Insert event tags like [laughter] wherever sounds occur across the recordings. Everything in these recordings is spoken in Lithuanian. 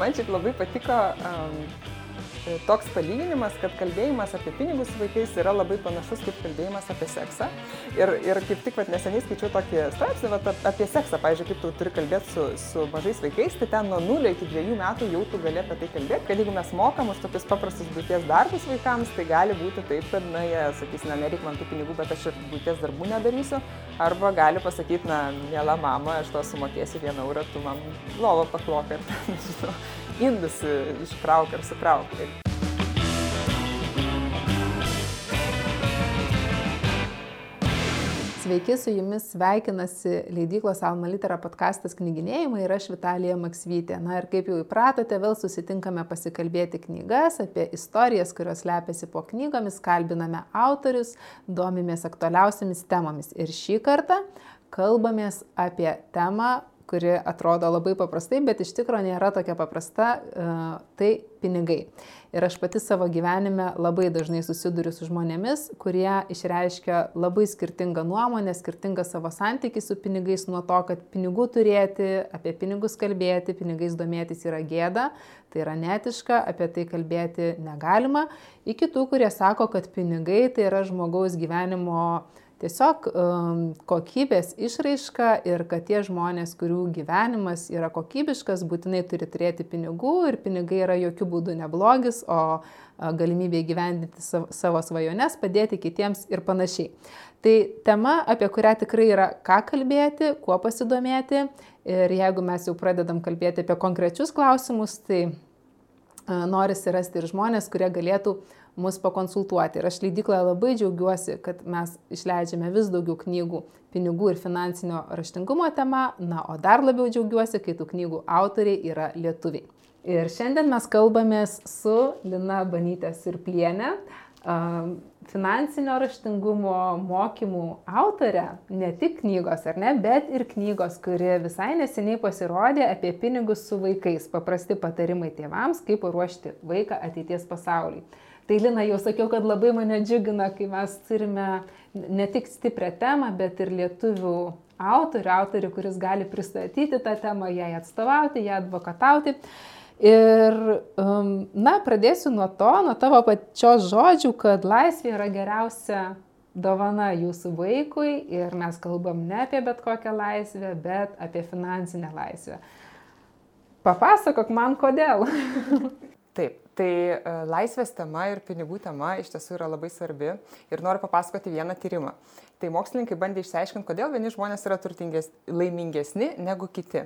Man šiaip labai patiko toks palyginimas, kad kalbėjimas apie pinigus su vaikais yra labai panašus kaip kalbėjimas apie seksą. Ir, ir kaip tik vat, neseniai skaičiau tokį straipsnį vat, apie seksą, pavyzdžiui, kaip tu turi kalbėti su, su mažais vaikais, tai ten nuo 0 iki 2 metų jau tu gali apie tai kalbėti, kad jeigu mes mokam už tokius paprastus būties darbus vaikams, tai gali būti taip, kad, na, jie sakys, na, nereik man tų pinigų, bet aš ir būties darbų nedarysiu. Arba gali pasakyti, na, mėla mama, aš to sumokėsiu vieną eurą, tu man lovą paklok ir, [laughs] nežinau, indus iškrauk ir sukrauk. Sveiki, su jumis sveikinasi leidyklos Alma Litera podkastas knyginėjimai ir aš Vitalija Maksvytė. Na ir kaip jau įpratote, vėl susitinkame pasikalbėti knygas, apie istorijas, kurios lepiasi po knygomis, kalbiname autorius, domimės aktualiausiamis temomis. Ir šį kartą kalbamės apie temą, kuri atrodo labai paprastai, bet iš tikrųjų nėra tokia paprasta, e, tai pinigai. Ir aš pati savo gyvenime labai dažnai susiduriu su žmonėmis, kurie išreiškia labai skirtingą nuomonę, skirtingą savo santykį su pinigais, nuo to, kad pinigų turėti, apie pinigus kalbėti, pinigais domėtis yra gėda, tai yra netiška, apie tai kalbėti negalima, iki tų, kurie sako, kad pinigai tai yra žmogaus gyvenimo tiesiog um, kokybės išraiška ir kad tie žmonės, kurių gyvenimas yra kokybiškas, būtinai turi turėti pinigų ir pinigai yra jokių būdų neblogis, o galimybė įgyvendinti savo svajones, padėti kitiems ir panašiai. Tai tema, apie kurią tikrai yra ką kalbėti, kuo pasidomėti ir jeigu mes jau pradedam kalbėti apie konkrečius klausimus, tai norisi rasti ir žmonės, kurie galėtų mus pakonsultuoti. Ir aš leidykloje labai džiaugiuosi, kad mes išleidžiame vis daugiau knygų pinigų ir finansinio raštingumo tema, na, o dar labiau džiaugiuosi, kai tų knygų autoriai yra lietuviai. Ir šiandien mes kalbamės su Lina Banytė Sirplienė, finansinio raštingumo mokymų autorė, ne tik knygos, ar ne, bet ir knygos, kuri visai neseniai pasirodė apie pinigus su vaikais, paprasti patarimai tėvams, kaip paruošti vaiką ateities pasauliui. Tai Lina, jau sakiau, kad labai mane džiugina, kai mes turime ne tik stiprią temą, bet ir lietuvių autorių, autorių, kuris gali pristatyti tą temą, jai atstovauti, ją advokatauti. Ir, um, na, pradėsiu nuo to, nuo tavo pačios žodžių, kad laisvė yra geriausia dovana jūsų vaikui ir mes kalbam ne apie bet kokią laisvę, bet apie finansinę laisvę. Papasakok man, kodėl. Taip, Tai e, laisvės tema ir pinigų tema iš tiesų yra labai svarbi ir noriu papasakoti vieną tyrimą. Tai mokslininkai bandė išsiaiškinti, kodėl vieni žmonės yra laimingesni negu kiti.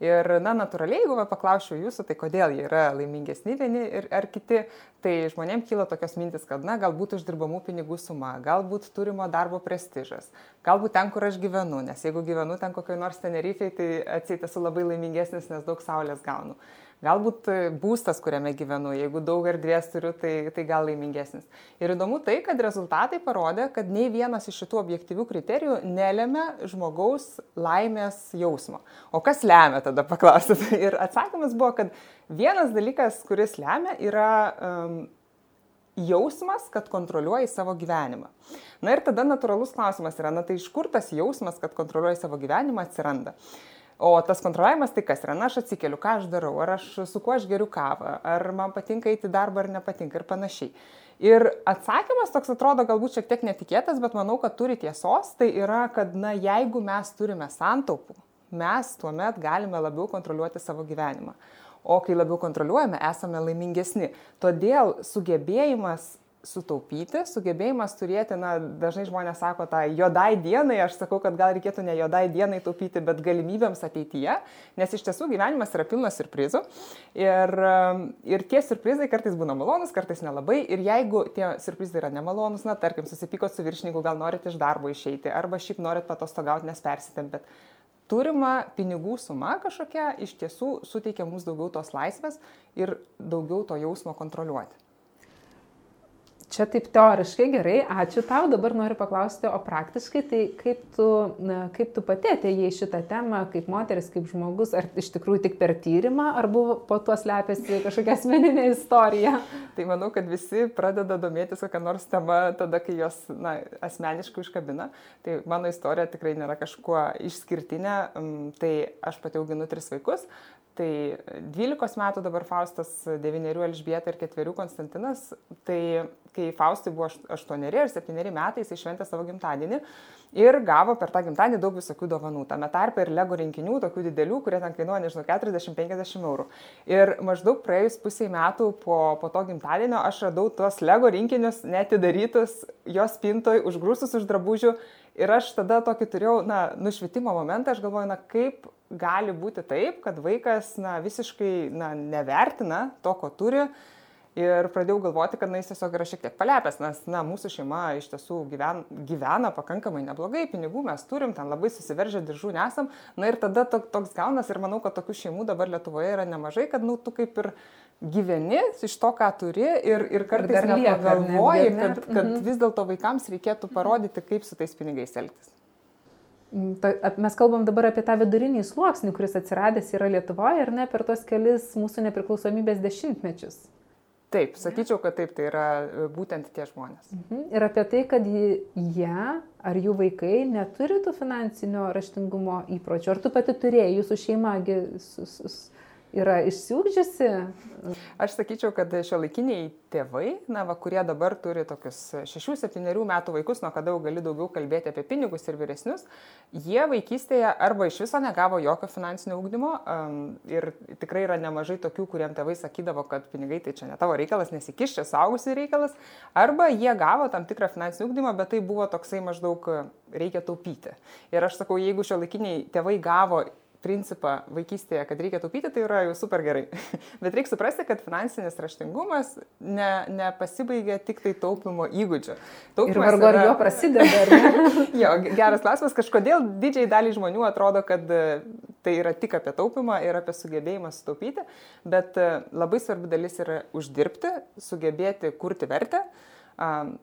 Ir, na, natūraliai, jeigu paklausčiau jūsų, tai kodėl jie yra laimingesni vieni ir, ar kiti, tai žmonėms kyla tokios mintis, kad, na, galbūt uždirbamų pinigų suma, galbūt turimo darbo prestižas, galbūt ten, kur aš gyvenu, nes jeigu gyvenu ten kokioj nors tenerifei, tai atseit esu labai laimingesnis, nes daug saulės gaunu. Galbūt e, būstas, kuriame gyvenu, jeigu daug erdvės turiu, tai, tai gal laimingesnis. Ir įdomu tai, kad rezultatai parodė, kad nei vienas iš šitų objektyvių kriterijų nelėmė žmogaus laimės jausmo. O kas lemia tada paklausyti? [laughs] Ir atsakymas buvo, kad vienas dalykas, kuris lemia, yra um, jausmas, kad kontroliuoji savo gyvenimą. Na ir tada natūralus klausimas yra, na tai iš kur tas jausmas, kad kontroliuoji savo gyvenimą atsiranda? O tas kontroliavimas tai kas yra, na aš atsikeliu, ką aš darau, ar aš su kuo aš geriu kavą, ar man patinka eiti į darbą ar nepatinka ir panašiai. Ir atsakymas toks atrodo galbūt šiek tiek netikėtas, bet manau, kad turi tiesos, tai yra, kad na jeigu mes turime santaupų, mes tuomet galime labiau kontroliuoti savo gyvenimą. O kai labiau kontroliuojame, esame laimingesni. Todėl sugebėjimas sutaupyti, sugebėjimas turėti, na, dažnai žmonės sako tą juodai dienai, aš sakau, kad gal reikėtų ne juodai dienai taupyti, bet galimybėms ateityje, nes iš tiesų gyvenimas yra pilnas surprizų ir, ir tie surprizai kartais būna malonus, kartais nelabai ir jeigu tie surprizai yra nemalonus, na, tarkim, susipykot su viršininku, gal norit iš darbo išeiti arba šiaip norit patostogauti, nes persitempėt. Turima pinigų suma kažkokia iš tiesų suteikia mums daugiau tos laisvės ir daugiau to jausmo kontroliuoti. Čia taip teoriškai gerai, ačiū tau, dabar noriu paklausti, o praktiškai tai kaip tu, na, kaip tu pati atėjai šitą temą, kaip moteris, kaip žmogus, ar iš tikrųjų tik per tyrimą, ar buvo po tuo slepiasi kažkokia asmeninė istorija? Tai manau, kad visi pradeda domėtis kokią nors temą tada, kai jos na, asmeniškai užkabina. Tai mano istorija tikrai nėra kažkuo išskirtinė, mm, tai aš pati auginu tris vaikus, Tai 12 metų dabar Faustas, 9 Elžbieta ir 4 Konstantinas. Tai kai Faustui buvo 8 ar 7 metai, jis šventė savo gimtadienį ir gavo per tą gimtadienį daug visokių dovanų. Tame tarpe ir lego rinkinių, tokių didelių, kurie ten kainuoja, nežinau, 40-50 eurų. Ir maždaug praėjus pusiai metų po, po to gimtadienio aš radau tuos lego rinkinius netidarytus, jos spintoj, užgrūstus už drabužių. Ir aš tada tokį turėjau, na, nušvitimo momentą, aš galvoju, na, kaip gali būti taip, kad vaikas na, visiškai na, nevertina to, ko turi. Ir pradėjau galvoti, kad na, jis tiesiog yra šiek tiek palepęs, nes na, mūsų šeima iš tiesų gyven, gyvena pakankamai neblogai, pinigų mes turim, ten labai susiveržę diržų nesam. Na ir tada to, toks gaunas ir manau, kad tokių šeimų dabar Lietuvoje yra nemažai, kad nu, tu kaip ir gyveni iš to, ką turi ir, ir kartais nepagalvoji, kad, kad mhm. vis dėlto vaikams reikėtų parodyti, kaip su tais pinigais elgtis. Mm, mes kalbam dabar apie tą vidurinį sluoksnį, kuris atsiradęs yra Lietuvoje ir ne per tos kelis mūsų nepriklausomybės dešimtmečius. Taip, sakyčiau, kad taip, tai yra e, būtent tie žmonės. Mhm. Ir apie tai, kad jie ar jų vaikai neturi tų finansinio raštingumo įpročių. Ar tu pati turėjai, jūsų šeima su, su, yra išsiugdžiusi? Aš sakyčiau, kad šio laikiniai tėvai, na, va, kurie dabar turi tokius 6-7 metų vaikus, nuo kada jau gali daugiau kalbėti apie pinigus ir vyresnius, jie vaikystėje arba iš viso negavo jokio finansinio ūkdymo um, ir tikrai yra nemažai tokių, kuriem tėvai sakydavo, kad pinigai tai čia ne tavo reikalas, nesikiš čia saugusiai reikalas, arba jie gavo tam tikrą finansinį ūkdymą, bet tai buvo toksai maždaug reikia taupyti. Ir aš sakau, jeigu šio laikiniai tėvai gavo principą vaikystėje, kad reikia taupyti, tai yra jau super gerai. [laughs] Bet reikia suprasti, kad finansinis raštingumas ne, nepasibaigia tik tai taupimo įgūdžiu. Taupimas ir vargu ar yra... [laughs] jo prasideda. jo, geras klausimas, kažkodėl didžiai daliai žmonių atrodo, kad e, tai yra tik apie taupimą ir apie sugebėjimą sutaupyti, bet e, labai svarbi dalis yra uždirbti, sugebėti kurti vertę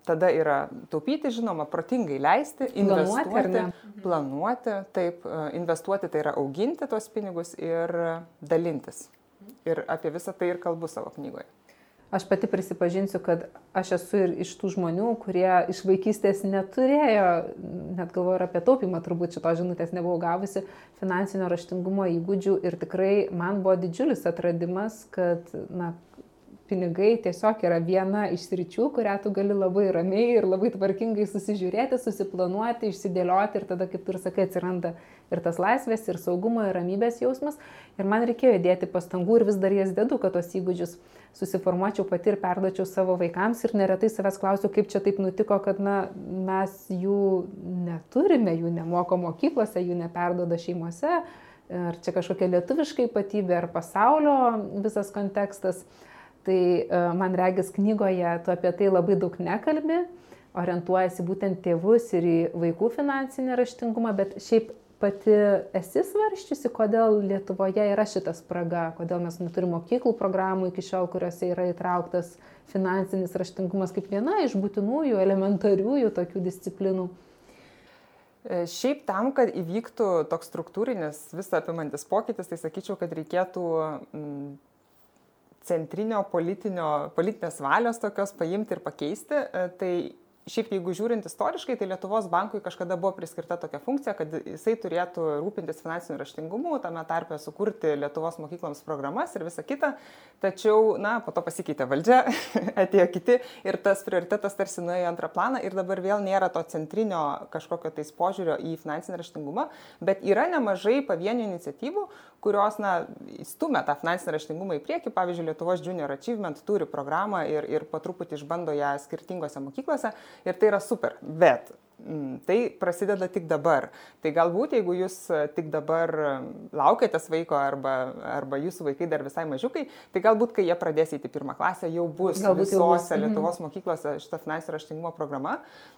Tada yra taupyti, žinoma, protingai leisti, investuoti, planuoti, planuoti taip, investuoti tai yra auginti tos pinigus ir dalintis. Ir apie visą tai ir kalbu savo knygoje. Aš pati prisipažinsiu, kad aš esu ir iš tų žmonių, kurie iš vaikystės neturėjo, net galvoju ir apie taupimą, turbūt šito žinutės nebuvau gavusi, finansinio raštingumo įgūdžių ir tikrai man buvo didžiulis atradimas, kad na, pinigai tiesiog yra viena iš sričių, kurią tu gali labai ramiai ir labai tvarkingai susižiūrėti, susiplanuoti, išsidėlioti ir tada, kaip tu ir sakai, atsiranda ir tas laisvės, ir saugumo, ir ramybės jausmas. Ir man reikėjo įdėti pastangų ir vis dar jas dedu, kad tos įgūdžius susiformuočiau pati ir perdočiau savo vaikams. Ir neretai savęs klausiu, kaip čia taip nutiko, kad na, mes jų neturime, jų nemoko mokyklose, jų neperdoda šeimose. Ar čia kažkokia lietuviška ypatybė, ar pasaulio visas kontekstas. Tai e, man regis knygoje tu apie tai labai daug nekalbi, orientuojasi būtent tėvus ir į vaikų finansinį raštingumą, bet šiaip pati esi svarščiusi, kodėl Lietuvoje yra šitas spraga, kodėl mes neturime mokyklų programų iki šiol, kuriuose yra įtrauktas finansinis raštingumas kaip viena iš būtinųjų, elementariųjų tokių disciplinų. E, šiaip tam, kad įvyktų toks struktūrinis visą apimantis pokytis, tai sakyčiau, kad reikėtų centrinio politinio, politinės valios tokios paimti ir pakeisti, e, tai Šiaip jeigu žiūrint istoriškai, tai Lietuvos bankui kažkada buvo priskirta tokia funkcija, kad jisai turėtų rūpintis finansiniu raštingumu, tame tarpe sukurti Lietuvos mokykloms programas ir visa kita. Tačiau, na, po to pasikeitė valdžia, [laughs] atėjo kiti ir tas prioritetas tarsi nuėjo į antrą planą ir dabar vėl nėra to centrinio kažkokio tais požiūrio į finansinį raštingumą, bet yra nemažai pavienių iniciatyvų, kurios, na, stumia tą finansinį raštingumą į priekį. Pavyzdžiui, Lietuvos Junior Achievement turi programą ir, ir po truputį išbando ją skirtingose mokyklose ir tai yra super. Bet mm, tai prasideda tik dabar. Tai galbūt, jeigu jūs e, tik dabar e, laukiatės vaiko arba, arba jūsų vaikai dar visai mažiukai, tai galbūt, kai jie pradės įti pirmą klasę, jau bus galbūt visose jau bus. Mhm. Lietuvos mokyklose šita finansinio raštingumo programa,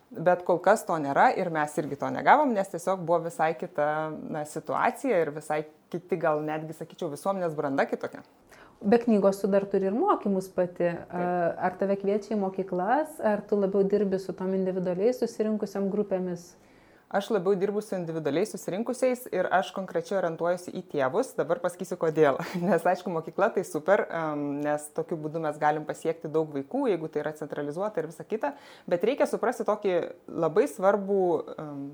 bet kol kas to nėra ir mes irgi to negavom, nes tiesiog buvo visai kita na, situacija ir visai kiti, gal netgi, sakyčiau, visuomenės branda kitokia. Be knygos tu dar turi ir mokymus pati. Ar tave kviečia į mokyklas, ar tu labiau dirbi su tom individualiai susirinkusiam grupėmis? Aš labiau dirbu su individualiai susirinkusiais ir aš konkrečiai orientuojuosi į tėvus. Dabar pasakysiu kodėl. [laughs] Nes aišku, mokykla tai super, nes tokiu būdu mes galim pasiekti daug vaikų, jeigu tai yra centralizuota ir visa kita. Bet reikia suprasti tokį labai svarbų um,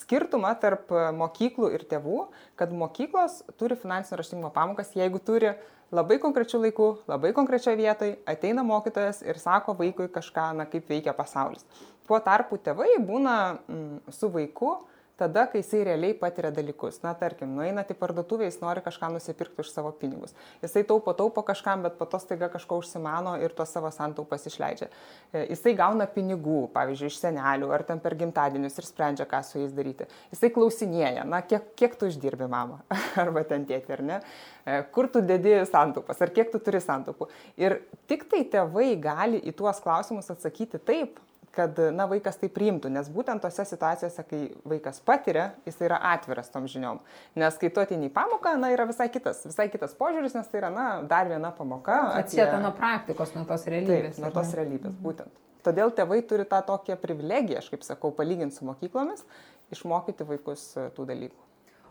skirtumą tarp mokyklų ir tėvų, kad mokyklos turi finansinio raštingumo pamokas, jeigu turi labai konkrečiu laiku, labai konkrečioje vietoje, ateina mokytojas ir sako vaikui kažką, na, kaip veikia pasaulis. Tuo tarpu tėvai būna mm, su vaiku tada, kai jisai realiai patiria dalykus. Na, tarkim, nueinat į parduotuvę, jis nori kažką nusipirkti už savo pinigus. Jisai taupo, taupo kažkam, bet po to staiga kažko užsimano ir tuos savo santaupas išleidžia. E, jisai gauna pinigų, pavyzdžiui, iš senelių ar ten per gimtadienius ir sprendžia, ką su jais daryti. Jisai klausinėja, na, kiek, kiek tu uždirbi mama [laughs] arba ten tėti, ar ne? E, kur tu dedi santaupas, ar kiek tu turi santaupų. Ir tik tai tėvai gali į tuos klausimus atsakyti taip, kad na, vaikas tai priimtų, nes būtent tose situacijose, kai vaikas patiria, jis yra atviras tom žiniom. Nes kai tu ateini į pamoką, na, yra visai kitas, visai kitas požiūris, nes tai yra, na, dar viena pamoka. Atsieta apie... nuo praktikos, nuo tos realybės. Taip, nuo tos realybės, būtent. Todėl tėvai turi tą tokią privilegiją, aš kaip sakau, palyginti su mokyklomis, išmokyti vaikus tų dalykų.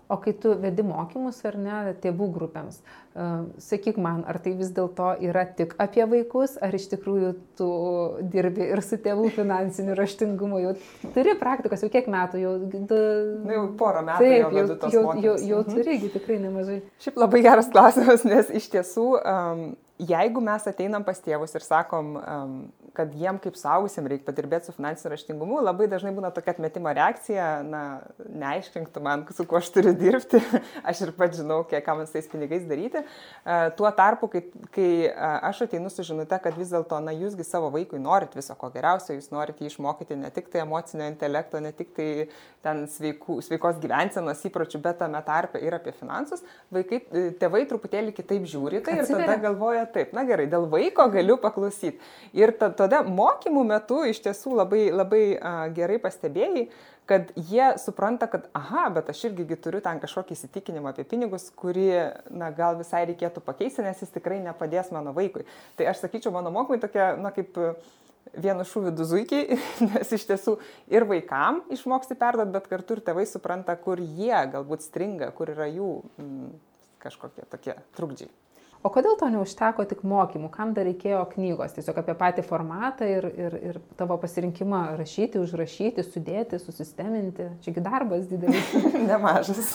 O kai tu vedi mokymus ar ne tėvų grupėms, uh, sakyk man, ar tai vis dėlto yra tik apie vaikus, ar iš tikrųjų tu dirbi ir su tėvų finansiniu raštingumu, jau turi praktikos, jau kiek metų, jau... Da... Na, jau porą metų. Taip, jau, jau, jau, jau, jau mhm. turigi tikrai nemažai. Šiaip labai geras klausimas, nes iš tiesų um, jeigu mes ateinam pas tėvus ir sakom, um, kad jiem kaip saugusim reikia padirbėti su finansiniu raštingumu, labai dažnai būna tokia atmetimo reakcija, na, neaiškink tu man, su kuo aš turiu dirbti, [laughs] aš ir pats žinau, kiek ką man su tais pinigais daryti. Uh, tuo tarpu, kai, kai uh, aš ateinu su žinute, kad vis dėlto, na, jūsgi savo vaikui norit viso ko geriausio, jūs norit jį išmokyti ne tik tai emocinio intelekto, ne tik tai ten sveikų, sveikos gyvensenos įpročių, bet tame tarpe ir apie finansus, vaikai, tėvai truputėlį kitaip žiūri tai Atsiveria. ir tada galvoja, taip, na gerai, dėl vaiko galiu paklausyti. Ir ta, tada mokymų metu iš tiesų labai, labai a, gerai pastebėjai, kad jie supranta, kad, aha, bet aš irgi turiu ten kažkokį įsitikinimą apie pinigus, kurį, na, gal visai reikėtų pakeisti, nes jis tikrai nepadės mano vaikui. Tai aš sakyčiau, mano mokymai tokie, na, kaip vienu šūviu du zuikiai, [laughs] nes iš tiesų ir vaikam išmoksti perduoti, bet kartu ir tėvai supranta, kur jie galbūt stringa, kur yra jų mm, kažkokie tokie trukdžiai. O kodėl to neužteko tik mokymų, kam dar reikėjo knygos, tiesiog apie patį formatą ir, ir, ir tavo pasirinkimą rašyti, užrašyti, sudėti, susisteminti. Čiagi darbas didelis. [laughs] Nemažas.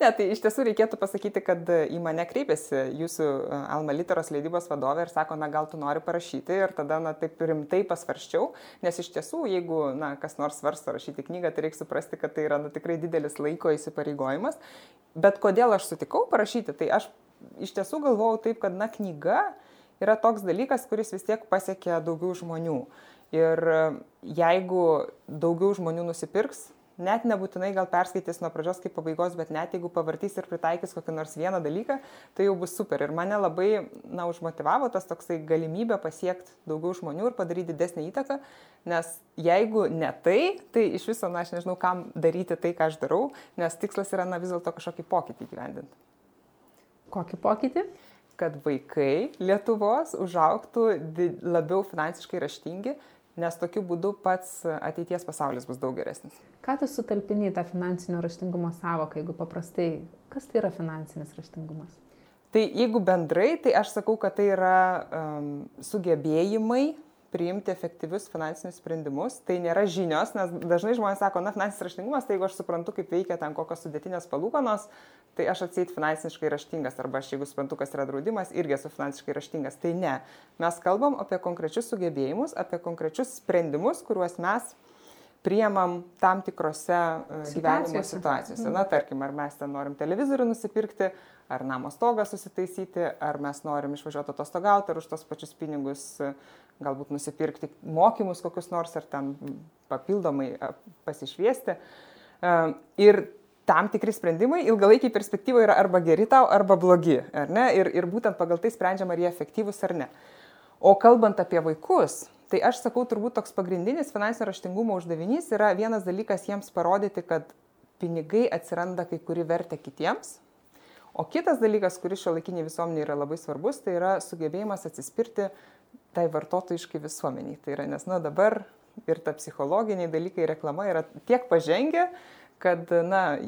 ne, tai iš tiesų reikėtų pasakyti, kad į mane kreipėsi jūsų e, Alma Literos leidybos vadovė ir sako, na gal tu nori parašyti ir tada, na taip rimtai pasvarščiau, nes iš tiesų, jeigu, na, kas nors svarsto rašyti knygą, tai reikia suprasti, kad tai yra, na, tikrai didelis laiko įsipareigojimas. Bet kodėl aš sutikau parašyti, tai aš iš tiesų galvojau taip, kad, na, knyga yra toks dalykas, kuris vis tiek pasiekia daugiau žmonių. Ir e, jeigu daugiau žmonių nusipirks, net nebūtinai gal perskaitys nuo pradžios kaip pabaigos, bet net jeigu pavartys ir pritaikys kokį nors vieną dalyką, tai jau bus super. Ir mane labai, na, užmotivavo tas toksai galimybė pasiekti daugiau žmonių ir padaryti didesnį įtaką, nes jeigu ne tai, tai iš viso, na, aš nežinau, kam daryti tai, ką aš darau, nes tikslas yra, na, vis dėlto kažkokį pokytį gyvendinti. Kokį pokytį? Kad vaikai Lietuvos užauktų labiau finansiškai raštingi, nes tokiu būdu pats ateities pasaulis bus daug geresnis. Ką tu sutalpini į tą finansinio raštingumo savoką, jeigu paprastai, kas tai yra finansinis raštingumas? Tai jeigu bendrai, tai aš sakau, kad tai yra um, sugebėjimai priimti efektyvius finansinius sprendimus. Tai nėra žinios, nes dažnai žmonės sako, na, finansinis raštingumas, tai jeigu aš suprantu, kaip veikia ten kokios sudėtinės palūkanos, tai aš atseit finansiškai raštingas, arba aš jeigu suprantu, kas yra draudimas, irgi esu finansiškai raštingas. Tai ne. Mes kalbam apie konkrečius sugebėjimus, apie konkrečius sprendimus, kuriuos mes priemam tam tikrose e, gyvenimo situacijose. Na, tarkim, ar mes ten norim televizorių nusipirkti, ar namo stogą susitaisyti, ar mes norim išvažiuoti atostogauti, ar už tos pačius pinigus galbūt nusipirkti mokymus kokius nors, ar ten papildomai pasišviesti. Ir tam tikri sprendimai ilgalaikiai perspektyvoje yra arba geri tau, arba blogi. Ir, ir būtent pagal tai sprendžiama, ar jie efektyvūs ar ne. O kalbant apie vaikus, tai aš sakau, turbūt toks pagrindinis finansinio raštingumo uždavinys yra vienas dalykas jiems parodyti, kad pinigai atsiranda kai kuri vertė kitiems. O kitas dalykas, kuris šio laikiniai visuomeniai yra labai svarbus, tai yra sugebėjimas atsispirti tai vartotojiškai visuomeniai. Tai yra, nes, na, dabar ir ta psichologiniai dalykai, reklama yra tiek pažengę, kad, na,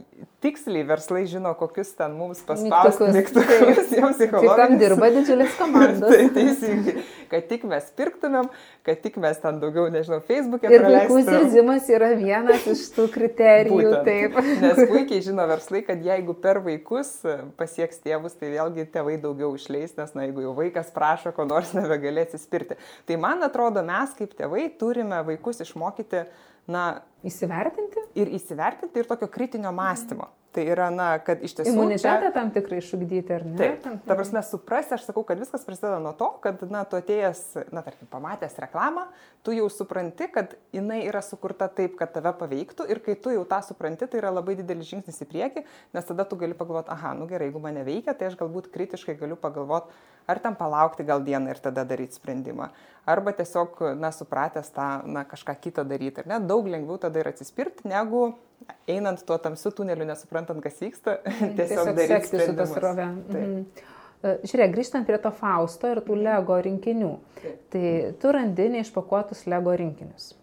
tiksliai verslai žino, kokius ten mums paspausti mygtukus, jiems psichologinis. Tam dirba didžiulis [laughs] komandos. tai teisingai, kad tik mes pirktumėm, kad tik mes ten daugiau, nežinau, Facebook'e. Ir vaikų zirzimas yra vienas iš tų kriterijų, Būtent. taip. Nes puikiai žino verslai, kad jeigu per vaikus pasieks tėvus, tai vėlgi tėvai daugiau išleis, nes, na, jeigu jau vaikas prašo, ko nors nebegalės atsispirti. Tai man atrodo, mes kaip tėvai turime vaikus išmokyti na, įsivertinti. Ir įsivertinti ir tokio kritinio mąstymo. Mhm. Tai yra, na, kad iš tiesų... Imunitetą čia... tam tikrai išugdyti, ar ne? Taip, ta prasme, suprasti, aš sakau, kad viskas prasideda nuo to, kad, na, tu atėjęs, na, tarkim, pamatęs reklamą, tu jau supranti, kad jinai yra sukurta taip, kad tave paveiktų ir kai tu jau tą supranti, tai yra labai didelis žingsnis į priekį, nes tada tu gali pagalvoti, aha, nu gerai, jeigu mane veikia, tai aš galbūt kritiškai galiu pagalvoti, ar ten palaukti gal dieną ir tada daryti sprendimą. Arba tiesiog, na, supratęs tą, na, kažką kito daryti. Ir net daug lengviau tada ir atsispirti, negu einant tuo tamsiu tuneliu, nesuprantant, kas vyksta, [laughs] tiesiog, tiesiog daryti su tą srovę. Mhm. Žiūrėk, grįžtant prie to Fausto ir tų Lego rinkinių. Taip. Tai tu randi neišpakuotus Lego rinkinius.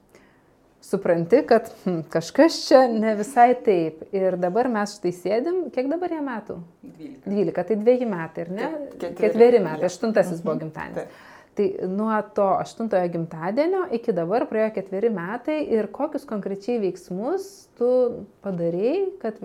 Supranti, kad hm, kažkas čia ne visai taip. Ir dabar mes štai sėdim, kiek dabar jie metų? 12. 12, tai dviejį metai, ar ne? Ketveri, Ketveri metai, aštuntasis mhm. buvo gimtadienis. Tai nuo to aštuntojo gimtadienio iki dabar praėjo ketveri metai ir kokius konkrečiai veiksmus tu padarėjai, kad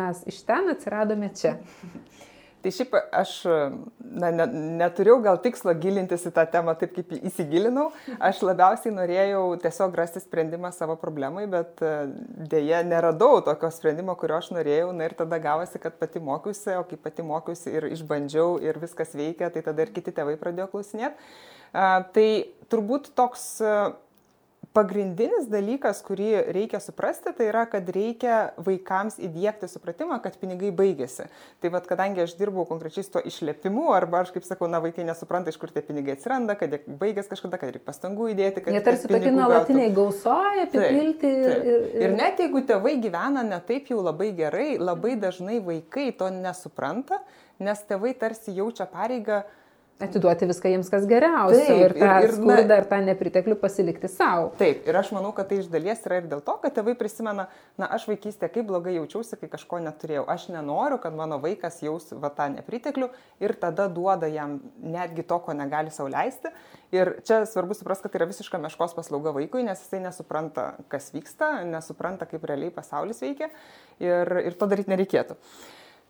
mes iš ten atsiradome čia. [laughs] Tai šiaip aš na, ne, neturėjau gal tikslo gilintis į tą temą taip, kaip įsigilinau. Aš labiausiai norėjau tiesiog rasti sprendimą savo problemai, bet dėje neradau tokio sprendimo, kurio aš norėjau. Na ir tada gavosi, kad pati mokiausi, o kai pati mokiausi ir išbandžiau ir viskas veikia, tai tada ir kiti tėvai pradėjo klausinėti. Tai turbūt toks pagrindinis dalykas, kurį reikia suprasti, tai yra, kad reikia vaikams įdėkti supratimą, kad pinigai baigėsi. Tai vad, kadangi aš dirbau konkrečiai su to išlėpimu, arba aš kaip sakau, na, vaikai nesupranta, iš kur tie pinigai atsiranda, kad jie baigės kažkada, kad reikia pastangų įdėti. Jie tarsi tokie nuolatiniai gausoja, apipilti. Taip, taip. Ir, ir... ir net jeigu tėvai gyvena ne taip jau labai gerai, labai dažnai vaikai to nesupranta, nes tėvai tarsi jaučia pareigą Atiduoti viską jiems, kas geriausia. Taip, ir tą ir, ir, skurdą, ir tą nepriteklių pasilikti savo. Taip, ir aš manau, kad tai iš dalies yra ir dėl to, kad tėvai prisimena, na, aš vaikystėje kaip blogai jaučiausi, kai kažko neturėjau. Aš nenoriu, kad mano vaikas jaus va tą nepriteklių ir tada duoda jam netgi to, ko negali sauliaisti. Ir čia svarbu suprasti, kad tai yra visiška meškos paslauga vaikui, nes jisai nesupranta, kas vyksta, nesupranta, kaip realiai pasaulis veikia ir, ir to daryti nereikėtų.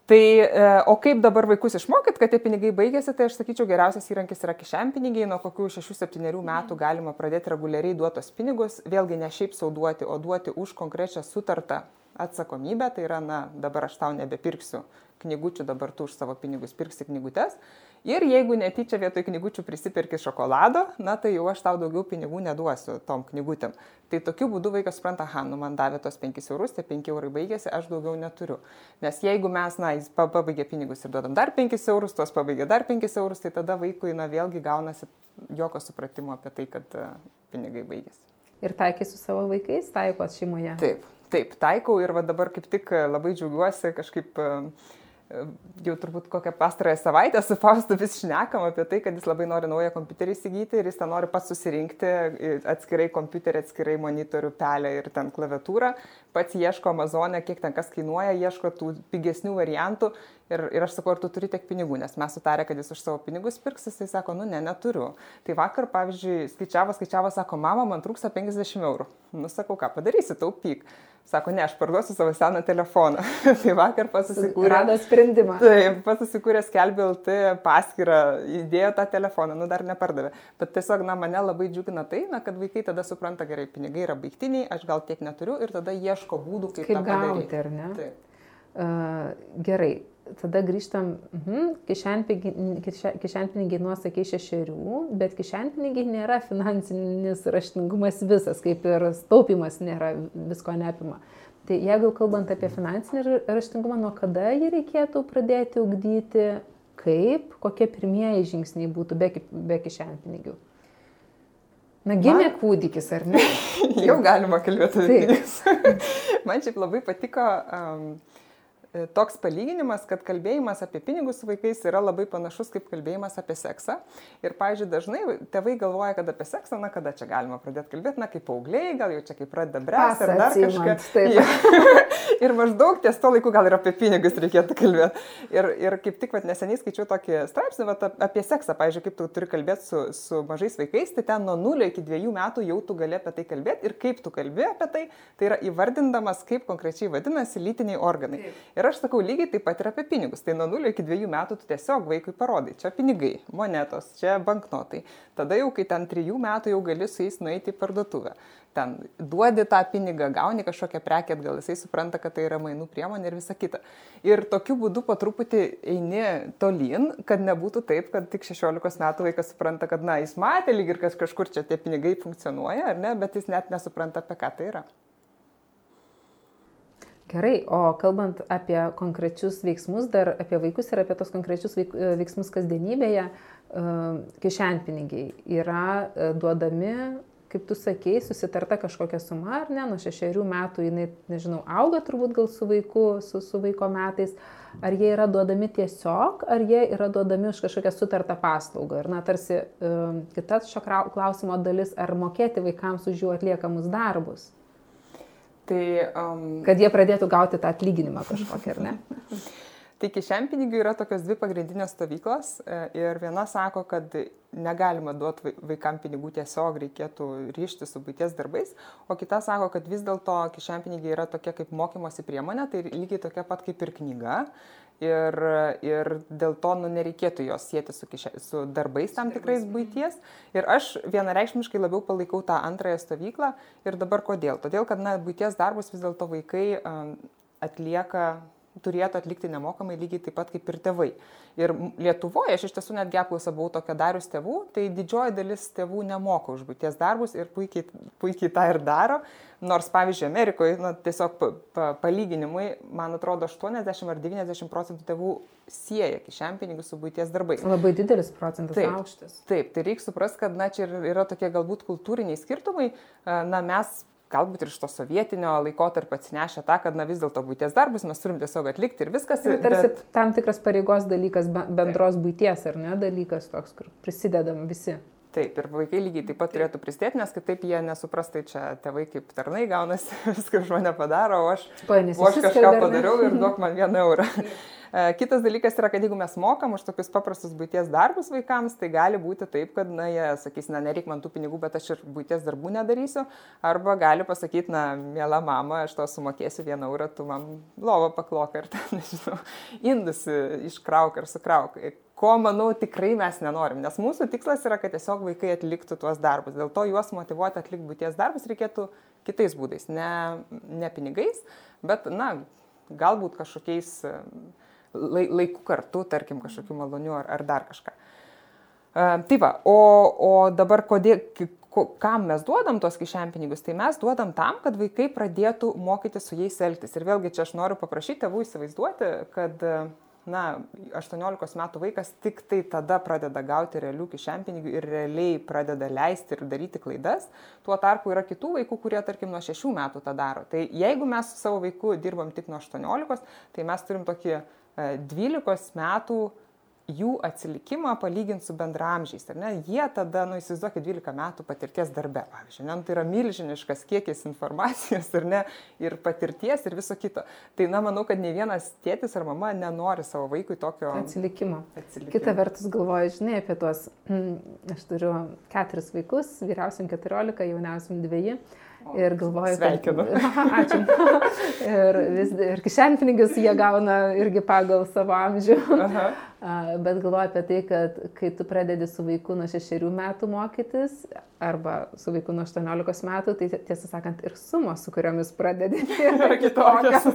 Tai, e, o kaip dabar vaikus išmokyti, kad tie pinigai baigėsi, tai aš sakyčiau, geriausias įrankis yra kišenpinigiai, nuo kokių 6-7 metų galima pradėti reguliariai duotos pinigus, vėlgi ne šiaip sauduoti, o duoti už konkrečią sutartą atsakomybę, tai yra, na, dabar aš tau nebepirksiu knygučių, dabar tu už savo pinigus pirksi knygutes. Ir jeigu netyčia vietoj knygučių prisipirki šokolado, na tai jau aš tau daugiau pinigų neduosiu tom knygutėm. Tai tokiu būdu vaikas supranta, aha, nu man davė tos 5 eurus, tie 5 eurai baigėsi, aš daugiau neturiu. Nes jeigu mes, na, jis pabaigė pinigus ir duodam dar 5 eurus, tuos pabaigė dar 5 eurus, tai tada vaikui, na, vėlgi gaunasi jokio supratimo apie tai, kad uh, pinigai baigėsi. Ir taikai su savo vaikais, taikot šeimoje. Taip, taip, taikau ir va dabar kaip tik labai džiaugiuosi kažkaip uh, jau turbūt kokią pastarąją savaitę su Faustu vis šnekam apie tai, kad jis labai nori naują kompiuterį įsigyti ir jis ten nori pats susirinkti atskirai kompiuterį, atskirai monitorių, pelę ir ten klaviatūrą. Pats ieško Amazonė, kiek ten kas kainuoja, ieško tų pigesnių variantų Ir, ir aš sakau, ar tu turi tiek pinigų, nes mes sutarė, kad jis už savo pinigus pirks, jis sako, nu ne, neturiu. Tai vakar, pavyzdžiui, skaičiavo, skaičiavo, sako, mama, man trūksta 50 eurų. Nu, sakau, ką padarysi, taupyk. Sako, ne, aš parduosiu savo seną telefoną. [laughs] tai vakar pasusikūrė. Rado sprendimą. Taip, pasusikūrė skelbė LT paskyrą, įdėjo tą telefoną, nu dar nepardavė. Bet tiesiog, na, mane labai džiugina tai, na, kad vaikai tada supranta gerai, pinigai yra baigtiniai, aš gal tiek neturiu ir tada ieško būdų, kaip, kaip tą padaryti. Gauti, ar ne? Taip. Uh, gerai, tada grįžtam, mhm, kišenpinigiai nuosakiai šešerių, bet kišenpinigiai nėra finansinis raštingumas visas, kaip ir taupimas nėra visko neapima. Tai jeigu kalbant apie finansinį raštingumą, nuo kada jį reikėtų pradėti ugdyti, kaip, kokie pirmieji žingsniai būtų be, be kišenpinigių? Na, gimė Man... kūdikis, ar ne? [laughs] Jau galima kalbėti apie pinigus. [laughs] Man šiaip labai patiko um, toks palyginimas, kad kalbėjimas apie pinigus su vaikais yra labai panašus kaip kalbėjimas apie seksą. Ir, pavyzdžiui, dažnai tėvai galvoja, kad apie seksą, na, kada čia galima pradėti kalbėti, na, kaip paaugliai, gal jau čia kaip pradeda bręsti ar dar kažką. [laughs] ir maždaug ties to laiku gal ir apie pinigus reikėtų kalbėti. Ir, ir kaip tik, vat, neseniai skaičiau tokį straipsnį vat, apie seksą, pavyzdžiui, kaip tu turi kalbėti su, su mažais vaikais, tai ten nuo 0 iki 2 metų jau tu gali apie tai kalbėti ir kaip tu kalbė apie tai, tai yra įvardindamas, kaip konkrečiai vadinasi lytiniai organai. Taip. Ir aš sakau lygiai taip pat ir apie pinigus. Tai nuo 0 iki 2 metų tu tiesiog vaikui parodai, čia pinigai, monetos, čia banknotai. Tada jau, kai ten 3 metų jau gali su jais nueiti į parduotuvę. Ten duodi tą pinigą, gauni kažkokią prekę atgal, jisai supranta, kad tai yra mainų priemonė ir visa kita. Ir tokiu būdu po truputį eini tolyn, kad nebūtų taip, kad tik 16 metų vaikas supranta, kad, na, jis matė lyg ir kažkur čia tie pinigai funkcionuoja, ar ne, bet jis net nesupranta, apie ką tai yra. Gerai, o kalbant apie konkrečius veiksmus, dar apie vaikus ir apie tos konkrečius e, veiksmus kasdienybėje, e, kišenpinigiai yra e, duodami, kaip tu sakei, susitarta kažkokia suma, ar ne, nuo šešerių metų jinai, nežinau, auga turbūt gal su vaiku, su, su vaiko metais, ar jie yra duodami tiesiog, ar jie yra duodami už kažkokią sutartą paslaugą. Ir, na, tarsi kita šio klausimo dalis, ar mokėti vaikams už jų atliekamus darbus. Tai, um, kad jie pradėtų gauti tą atlyginimą kažkokį, ar ne? [laughs] tai kišenpinigių yra tokios dvi pagrindinės stovyklos e, ir viena sako, kad negalima duoti vaikam pinigų tiesiog, reikėtų ryšti su būties darbais, o kita sako, kad vis dėlto kišenpinigiai yra tokia kaip mokymosi priemonė, tai lygiai tokia pat kaip ir knyga ir, ir dėl to nu, nereikėtų jos sėti su, kišė, su darbais tam tikrais būties. Ir aš vienareikšmiškai labiau palaikau tą antrąją stovyklą. Ir dabar kodėl? Todėl, kad na, būties darbus vis dėlto vaikai um, atlieka turėtų atlikti nemokamai lygiai taip pat kaip ir tėvai. Ir Lietuvoje aš iš tiesų netgi apklausą buvau tokia darius tėvų, tai didžioji dalis tėvų nemoka už būties darbus ir puikiai, puikiai tą ir daro. Nors, pavyzdžiui, Amerikoje, na, tiesiog pa, pa, palyginimui, man atrodo, 80 ar 90 procentų tėvų sieja kišenpinigius su būties darbais. Labai didelis procentas taip, aukštas. Taip, tai reikia suprasti, kad, na, čia yra tokie galbūt kultūriniai skirtumai. Na, mes galbūt ir iš to sovietinio laikotarpio atsinešę tą, kad na vis dėlto būties darbus mes turim tiesiog atlikti ir viskas. Ir tarsi bet... tam tikras pareigos dalykas, bendros būties ar ne dalykas toks, kur prisidedam visi. Taip, ir vaikai lygiai taip pat turėtų prisidėti, nes kitaip jie nesuprastai čia tėvai kaip tarnai gaunasi, [laughs] viską už mane padaro, o aš, Panis, o aš kažką padariau ir duok man vieną eurą. [laughs] [laughs] E, kitas dalykas yra, kad jeigu mes mokam už tokius paprastus būties darbus vaikams, tai gali būti taip, kad, na, jie sakys, na, nereik man tų pinigų, bet aš ir būties darbų nedarysiu. Arba gali pasakyti, na, mėla mama, aš to sumokėsiu vieną eurą, tu man lovą paklok ar ten, [laughs] nežinau, indus iškrauk ar sukrauk ko, manau, tikrai mes nenorim, nes mūsų tikslas yra, kad tiesiog vaikai atliktų tuos darbus. Dėl to juos motivuoti atlikti būties darbus reikėtų kitais būdais, ne, ne pinigais, bet, na, galbūt kažkokiais laiku kartu, tarkim, kažkokiu maloniu ar, ar dar kažką. Uh, tai va, o, o dabar kodėl, kam mes duodam tuos kišenpinigius, tai mes duodam tam, kad vaikai pradėtų mokyti su jais elgtis. Ir vėlgi čia aš noriu paprašyti tėvų įsivaizduoti, kad na, 18 metų vaikas tik tai tada pradeda gauti realių kišenpinigių ir realiai pradeda leisti ir daryti klaidas. Tuo tarpu yra kitų vaikų, kurie, tarkim, nuo 6 metų tą daro. Tai jeigu mes su savo vaiku dirbam tik nuo 18, tai mes turim tokį 12 metų jų atsilikimą palyginti su bendramžiais. Jie tada, nu įsivaizduokit, 12 metų patirties darbe, pavyzdžiui, ne, nu, tai yra milžiniškas kiekis informacijos ir, ne, ir patirties ir viso kito. Tai, na, manau, kad ne vienas tėtis ar mama nenori savo vaikui tokio atsilikimo. atsilikimo. Kita vertus galvoju, žinai, apie tuos, [clears throat] aš turiu keturis vaikus, vyriausiam 14, jauniausiam 2 Ir galvoju, Sveikinu. kad... [laughs] Ačiū. ir, vis, ir kišenpinigius jie gauna irgi pagal savo amžių. Aha. Bet galvoju apie tai, kad kai tu pradedi su vaiku nuo šešerių metų mokytis, arba su vaiku nuo 18 metų, tai tiesą sakant ir sumos, su kuriomis pradedi, [laughs] yra kitokios.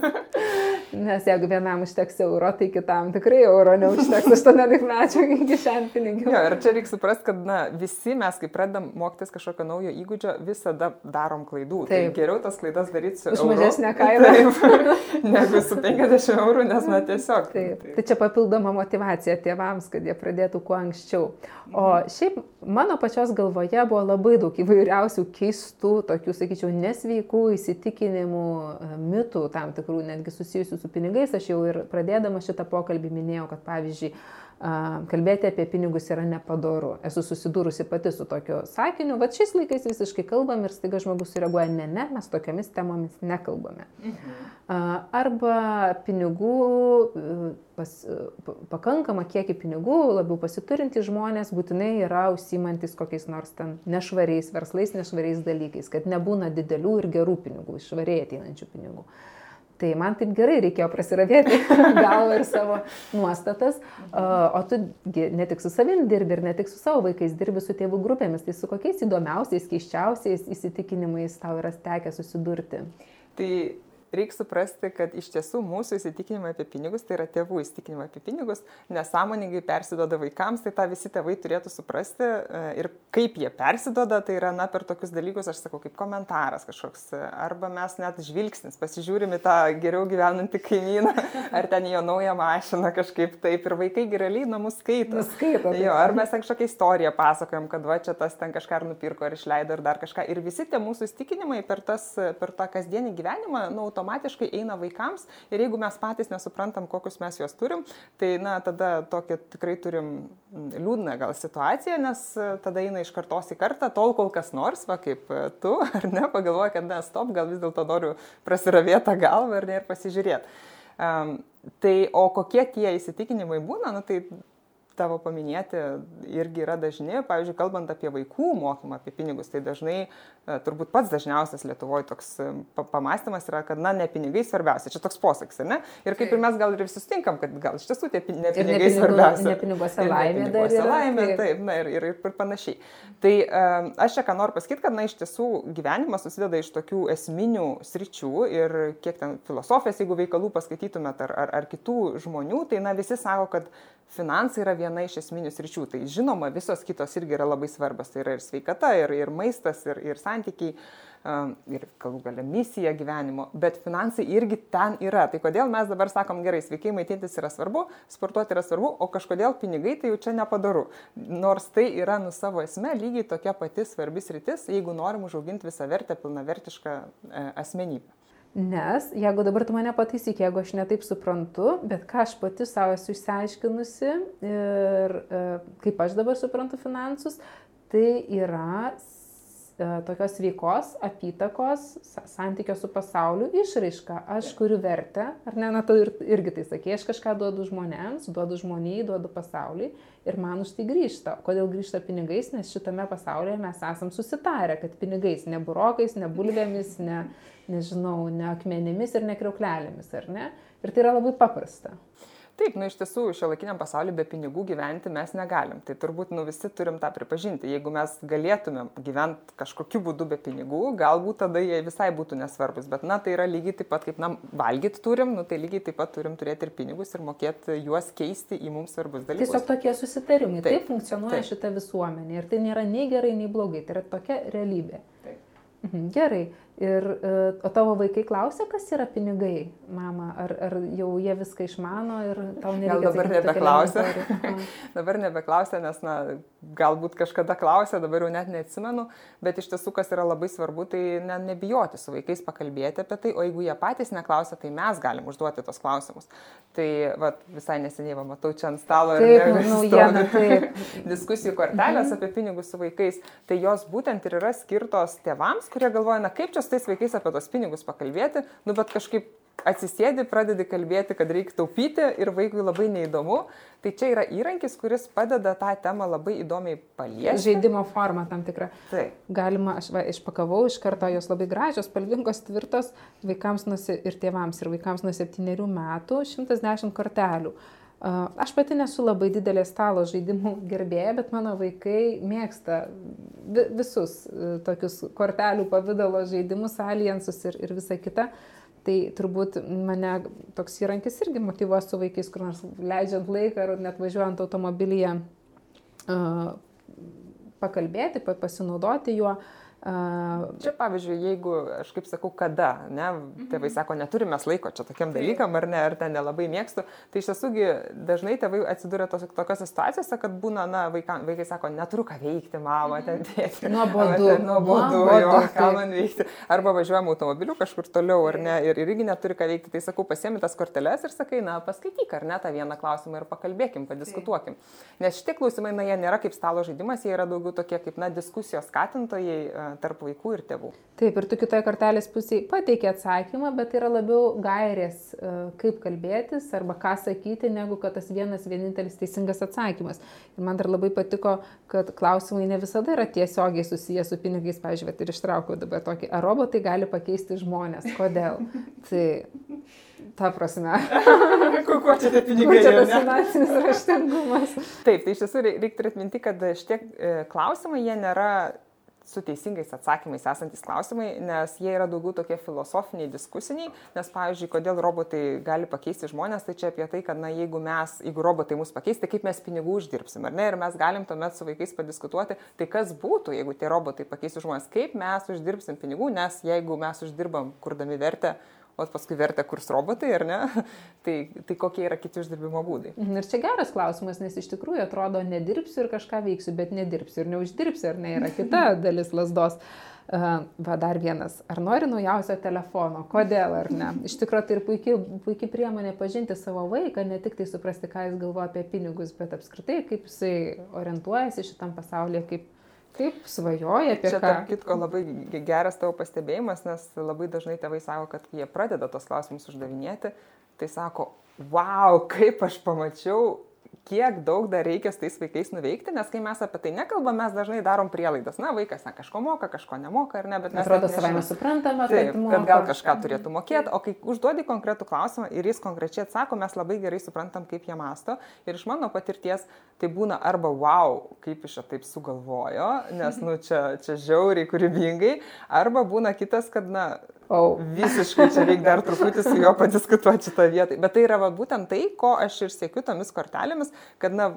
Nes jeigu vienam užteks euro, tai kitam tikrai euro neužteks 18 metų kišenpinigių. Jo, ir čia reikia suprasti, kad na, visi mes, kai pradedam mokytis kažkokio naujo įgūdžio, visada darom klaidų. Tai Taip. Tai geriau tas klaidas daryti su... Už mažesnę [laughs] kainą. Taip, [laughs] negu su 50 eurų, nes na tiesiog. Taip. Tai čia papildoma motivacija tėvams, kad jie pradėtų kuo anksčiau. O šiaip mano pačios galvoje buvo labai daug įvairiausių keistų, tokių, sakyčiau, nesveikų įsitikinimų, mitų tam tikrų, netgi susijusių su pinigais, aš jau ir pradėdama šitą pokalbį minėjau, kad pavyzdžiui, kalbėti apie pinigus yra nepadoru. Esu susidūrusi pati su tokiu sakiniu, va šiais laikais visiškai kalbam ir staiga žmogus sureaguoja, ne, ne, mes tokiamis temomis nekalbame. Mhm. Arba pinigų, pas, pakankama kiekį pinigų, labiau pasiturintys žmonės būtinai yra užsimantis kokiais nors ten nešvariais verslais, nešvariais dalykais, kad nebūna didelių ir gerų pinigų, išvariai ateinančių pinigų. Tai man taip gerai reikėjo prasiravėti [laughs] galvą ir savo nuostatas, o tu ne tik su savim dirbi ir ne tik su savo vaikais dirbi su tėvų grupėmis, tai su kokiais įdomiausiais, keiščiausiais įsitikinimais tau yra tekę susidurti. Tai reikia suprasti, kad iš tiesų mūsų įsitikinimai apie pinigus, tai yra tėvų įsitikinimai apie pinigus, nesąmoningai persidoda vaikams, tai tą visi tėvai turėtų suprasti e, ir kaip jie persidoda, tai yra, na, per tokius dalykus, aš sakau, kaip komentaras kažkoks, arba mes net žvilgsnis, pasižiūrime tą geriau gyvenantį kaimyną, [laughs] ar ten jo naują mašiną kažkaip taip, ir vaikai realiai namus skaito. Skaito. Jo, ar mes kažkokią istoriją pasakojam, kad va čia tas ten kažką ar nupirko, ar išleido, ar dar kažką. Ir visi tie mūsų įsitikinimai per, tas, per tą kasdienį gyvenimą, nu, automatiškai eina vaikams ir jeigu mes patys nesuprantam, kokius mes juos turim, tai na, tada tokia tikrai turim liūdną gal situaciją, nes e, tada eina iš kartos į kartą, tol kol kas nors, va kaip e, tu, [laughs] ar ne, pagalvoja, kad ne, stop, gal vis dėlto noriu prasiravėti tą galvą ir, ir pasižiūrėti. Um, tai o kokie tie įsitikinimai būna, nu, tai tavo paminėti irgi yra dažni. Pavyzdžiui, kalbant apie vaikų mokymą, apie pinigus, tai dažnai, e, turbūt pats dažniausias Lietuvoje toks e, pamastymas yra, kad, na, ne pinigai svarbiausia. Čia toks posakis, ne? Ir kaip ir mes gal ir visi sutinkam, kad gal iš tiesų tie ne pinigai ne pinigų, svarbiausia. Ne piniguose laimė. Ne piniguose laimė, taip, taip na, ir, ir, ir panašiai. Tai um, aš čia ką noriu pasakyti, kad, na, iš tiesų gyvenimas susideda iš tokių esminių sričių ir kiek ten filosofijos, jeigu veikalų paskaitytumėt ar, ar, ar kitų žmonių, tai, na, visi sako, kad finansai yra viena iš esminių sričių. Tai žinoma, visos kitos irgi yra labai svarbios. Tai yra ir sveikata, ir, ir maistas, ir, ir santykiai, um, ir galų galia misija gyvenimo. Bet finansai irgi ten yra. Tai kodėl mes dabar sakom, gerai, sveikai maitintis yra svarbu, sportuoti yra svarbu, o kažkodėl pinigai tai jau čia nepadaru. Nors tai yra nu savo esme lygiai tokia pati svarbis rytis, jeigu norim užauginti visą vertę, pilnavertišką e, asmenybę. Nes, jeigu dabar tu mane pataisyk, jeigu aš netaip suprantu, bet ką aš pati savo esu išsiaiškinusi ir e, kaip aš dabar suprantu finansus, tai yra tokios veikos, apytakos, santykio su pasauliu išraiška. Aš kuriu vertę, ar ne, na, tu ir, irgi tai sakė, aš kažką duodu žmonėms, duodu žmonijai, duodu pasauliui ir man už tai grįžta. Kodėl grįžta pinigais, nes šitame pasaulyje mes esam susitarę, kad pinigais, ne burokais, ne bulvėmis, ne, nežinau, ne akmenėmis ir ne kriauklelėmis, ar ne? Ir tai yra labai paprasta. Taip, nu iš tiesų, šio laikiniam pasauliu be pinigų gyventi mes negalim. Tai turbūt nu, visi turim tą pripažinti. Jeigu mes galėtumėm gyventi kažkokiu būdu be pinigų, galbūt tada jie visai būtų nesvarbus. Bet, na, tai yra lygiai taip pat, kaip, na, valgyti turim, nu, tai lygiai taip pat turim turėti ir pinigus ir mokėti juos keisti į mums svarbus dalykus. Tiesiog tokie susitarimai. Taip, taip funkcionuoja taip. šita visuomenė. Ir tai nėra nei gerai, nei blogai. Tai yra tokia realybė. Taip. Mhm, gerai. Ir, e, o tavo vaikai klausia, kas yra pinigai, mama, ar, ar jau jie viską išmano ir tau nereikia. Gal dabar nebeklausia. [laughs] dabar nebeklausia, nes, na, galbūt kažkada klausė, dabar jau net neatsimenu, bet iš tiesų, kas yra labai svarbu, tai ne, nebijoti su vaikais pakalbėti apie tai, o jeigu jie patys neklausia, tai mes galim užduoti tos klausimus. Tai va, visai neseniai, va, matau čia ant stalo taip, [laughs] ir naujieną, diskusijų kortelės mhm. apie pinigus su vaikais, tai jos būtent ir yra skirtos tėvams, kurie galvoja, na kaip čia tais vaikais apie tos pinigus pakalbėti, nu bet kažkaip atsisėdi, pradedi kalbėti, kad reikia taupyti ir vaikui labai neįdomu. Tai čia yra įrankis, kuris padeda tą temą labai įdomiai paliesti. Žaidimo forma tam tikra. Taip. Galima, aš va, išpakavau iš karto, jos labai gražios, spalvingos, tvirtos, vaikams nusi, ir tėvams, ir vaikams nuo 7 metų 110 kortelių. Aš pati nesu labai didelė stalo žaidimų [laughs] gerbėja, bet mano vaikai mėgsta visus e, tokius kortelių pavydalo žaidimus, alijansus ir, ir visa kita. Tai turbūt mane toks įrankis irgi motivuos su vaikais, kur nors leidžiant laiką ar net važiuojant automobilyje pakalbėti, pasinaudoti juo. Čia pavyzdžiui, jeigu, aš kaip sakau, kada, ne, tėvai mhm. sako, neturime laiko čia tokiam dalykam ar ne, ar ten nelabai mėgstu, tai iš tiesųgi dažnai tėvai atsiduria tos, tokiose situacijose, kad būna, na, vaikai, vaikai sako, neturiu ką veikti, mama, ten mhm. tėti. Nuobodu. Nuobodu, jo, ką man veikti. Arba važiuojam automobiliu kažkur toliau, ar ne, ir irgi neturi ką veikti, tai sakau, pasiemi tas korteles ir sakai, na, paskaityk, ar ne, tą vieną klausimą ir pakalbėkim, padiskutuokim. Nes šitie klausimai, na, jie nėra kaip stalo žaidimas, jie yra daugiau tokie kaip, na, diskusijos skatintojai tarp vaikų ir tėvų. Taip, ir tu kitoje kortelės pusėje pateikė atsakymą, bet yra labiau gairės, e, kaip kalbėtis arba ką sakyti, negu kad tas vienas vienintelis teisingas atsakymas. Ir man dar labai patiko, kad klausimai ne visada yra tiesiogiai susiję su pinigais, pažiūrėjau, ir ištraukiau dabar tokį, ar robotai gali pakeisti žmonės, kodėl. [laughs] tai ta prasme. [laughs] Kuo čia tie pinigai? Čia tas finansinis raštingumas. Taip, tai iš tiesų reiktų atminti, kad šitie e, klausimai jie nėra su teisingais atsakymais esantis klausimai, nes jie yra daugiau tokie filosofiniai, diskusiniai, nes, pavyzdžiui, kodėl robotai gali pakeisti žmonės, tai čia apie tai, kad, na, jeigu mes, jeigu robotai mus pakeis, tai kaip mes pinigų uždirbsim, ar ne, ir mes galim tuomet su vaikais padiskutuoti, tai kas būtų, jeigu tie robotai pakeistų žmonės, kaip mes uždirbsim pinigų, nes jeigu mes uždirbam, kurdami vertę, o paskui vertę kurs robotai, ar ne? [laughs] tai, tai kokie yra kiti uždirbimo būdai? Mhm, ir čia geras klausimas, nes iš tikrųjų atrodo, nedirbsiu ir kažką veiksiu, bet nedirbsiu ir neuždirbsiu, ar ne, yra [laughs] kita dalis lasdos. Uh, va dar vienas. Ar nori naujausio telefono? Kodėl ar ne? Iš tikrųjų tai ir puikiai, puikiai priemonė pažinti savo vaiką, ne tik tai suprasti, ką jis galvoja apie pinigus, bet apskritai, kaip jisai orientuojasi šitam pasaulyje, kaip Kaip svajoja apie Čia, ką? Tarp kitko, labai geras tavo pastebėjimas, nes labai dažnai tėvai sako, kad jie pradeda tos klausimus uždavinėti, tai sako, wow, kaip aš pamačiau kiek daug dar reikia su tais vaikais nuveikti, nes kai mes apie tai nekalbam, mes dažnai darom prielaidas. Na, vaikas ne, kažko moka, kažko nemoka, ar ne, bet mes... Atrodo, savai mes suprantame, Taip, kad, gal kažką turėtų mokėti, o kai užduodi konkretų klausimą ir jis konkrečiai atsako, mes labai gerai suprantam, kaip jie masto. Ir iš mano patirties tai būna arba wow, kaip iš čia taip sugalvojo, nes, nu, čia, čia žiauriai kūrybingai, arba būna kitas, kad, na, Oh. Visiškai čia reikia dar truputį su juo padiskutuoti šitą vietą. Bet tai yra va, būtent tai, ko aš ir siekiu tomis kortelėmis, kad na,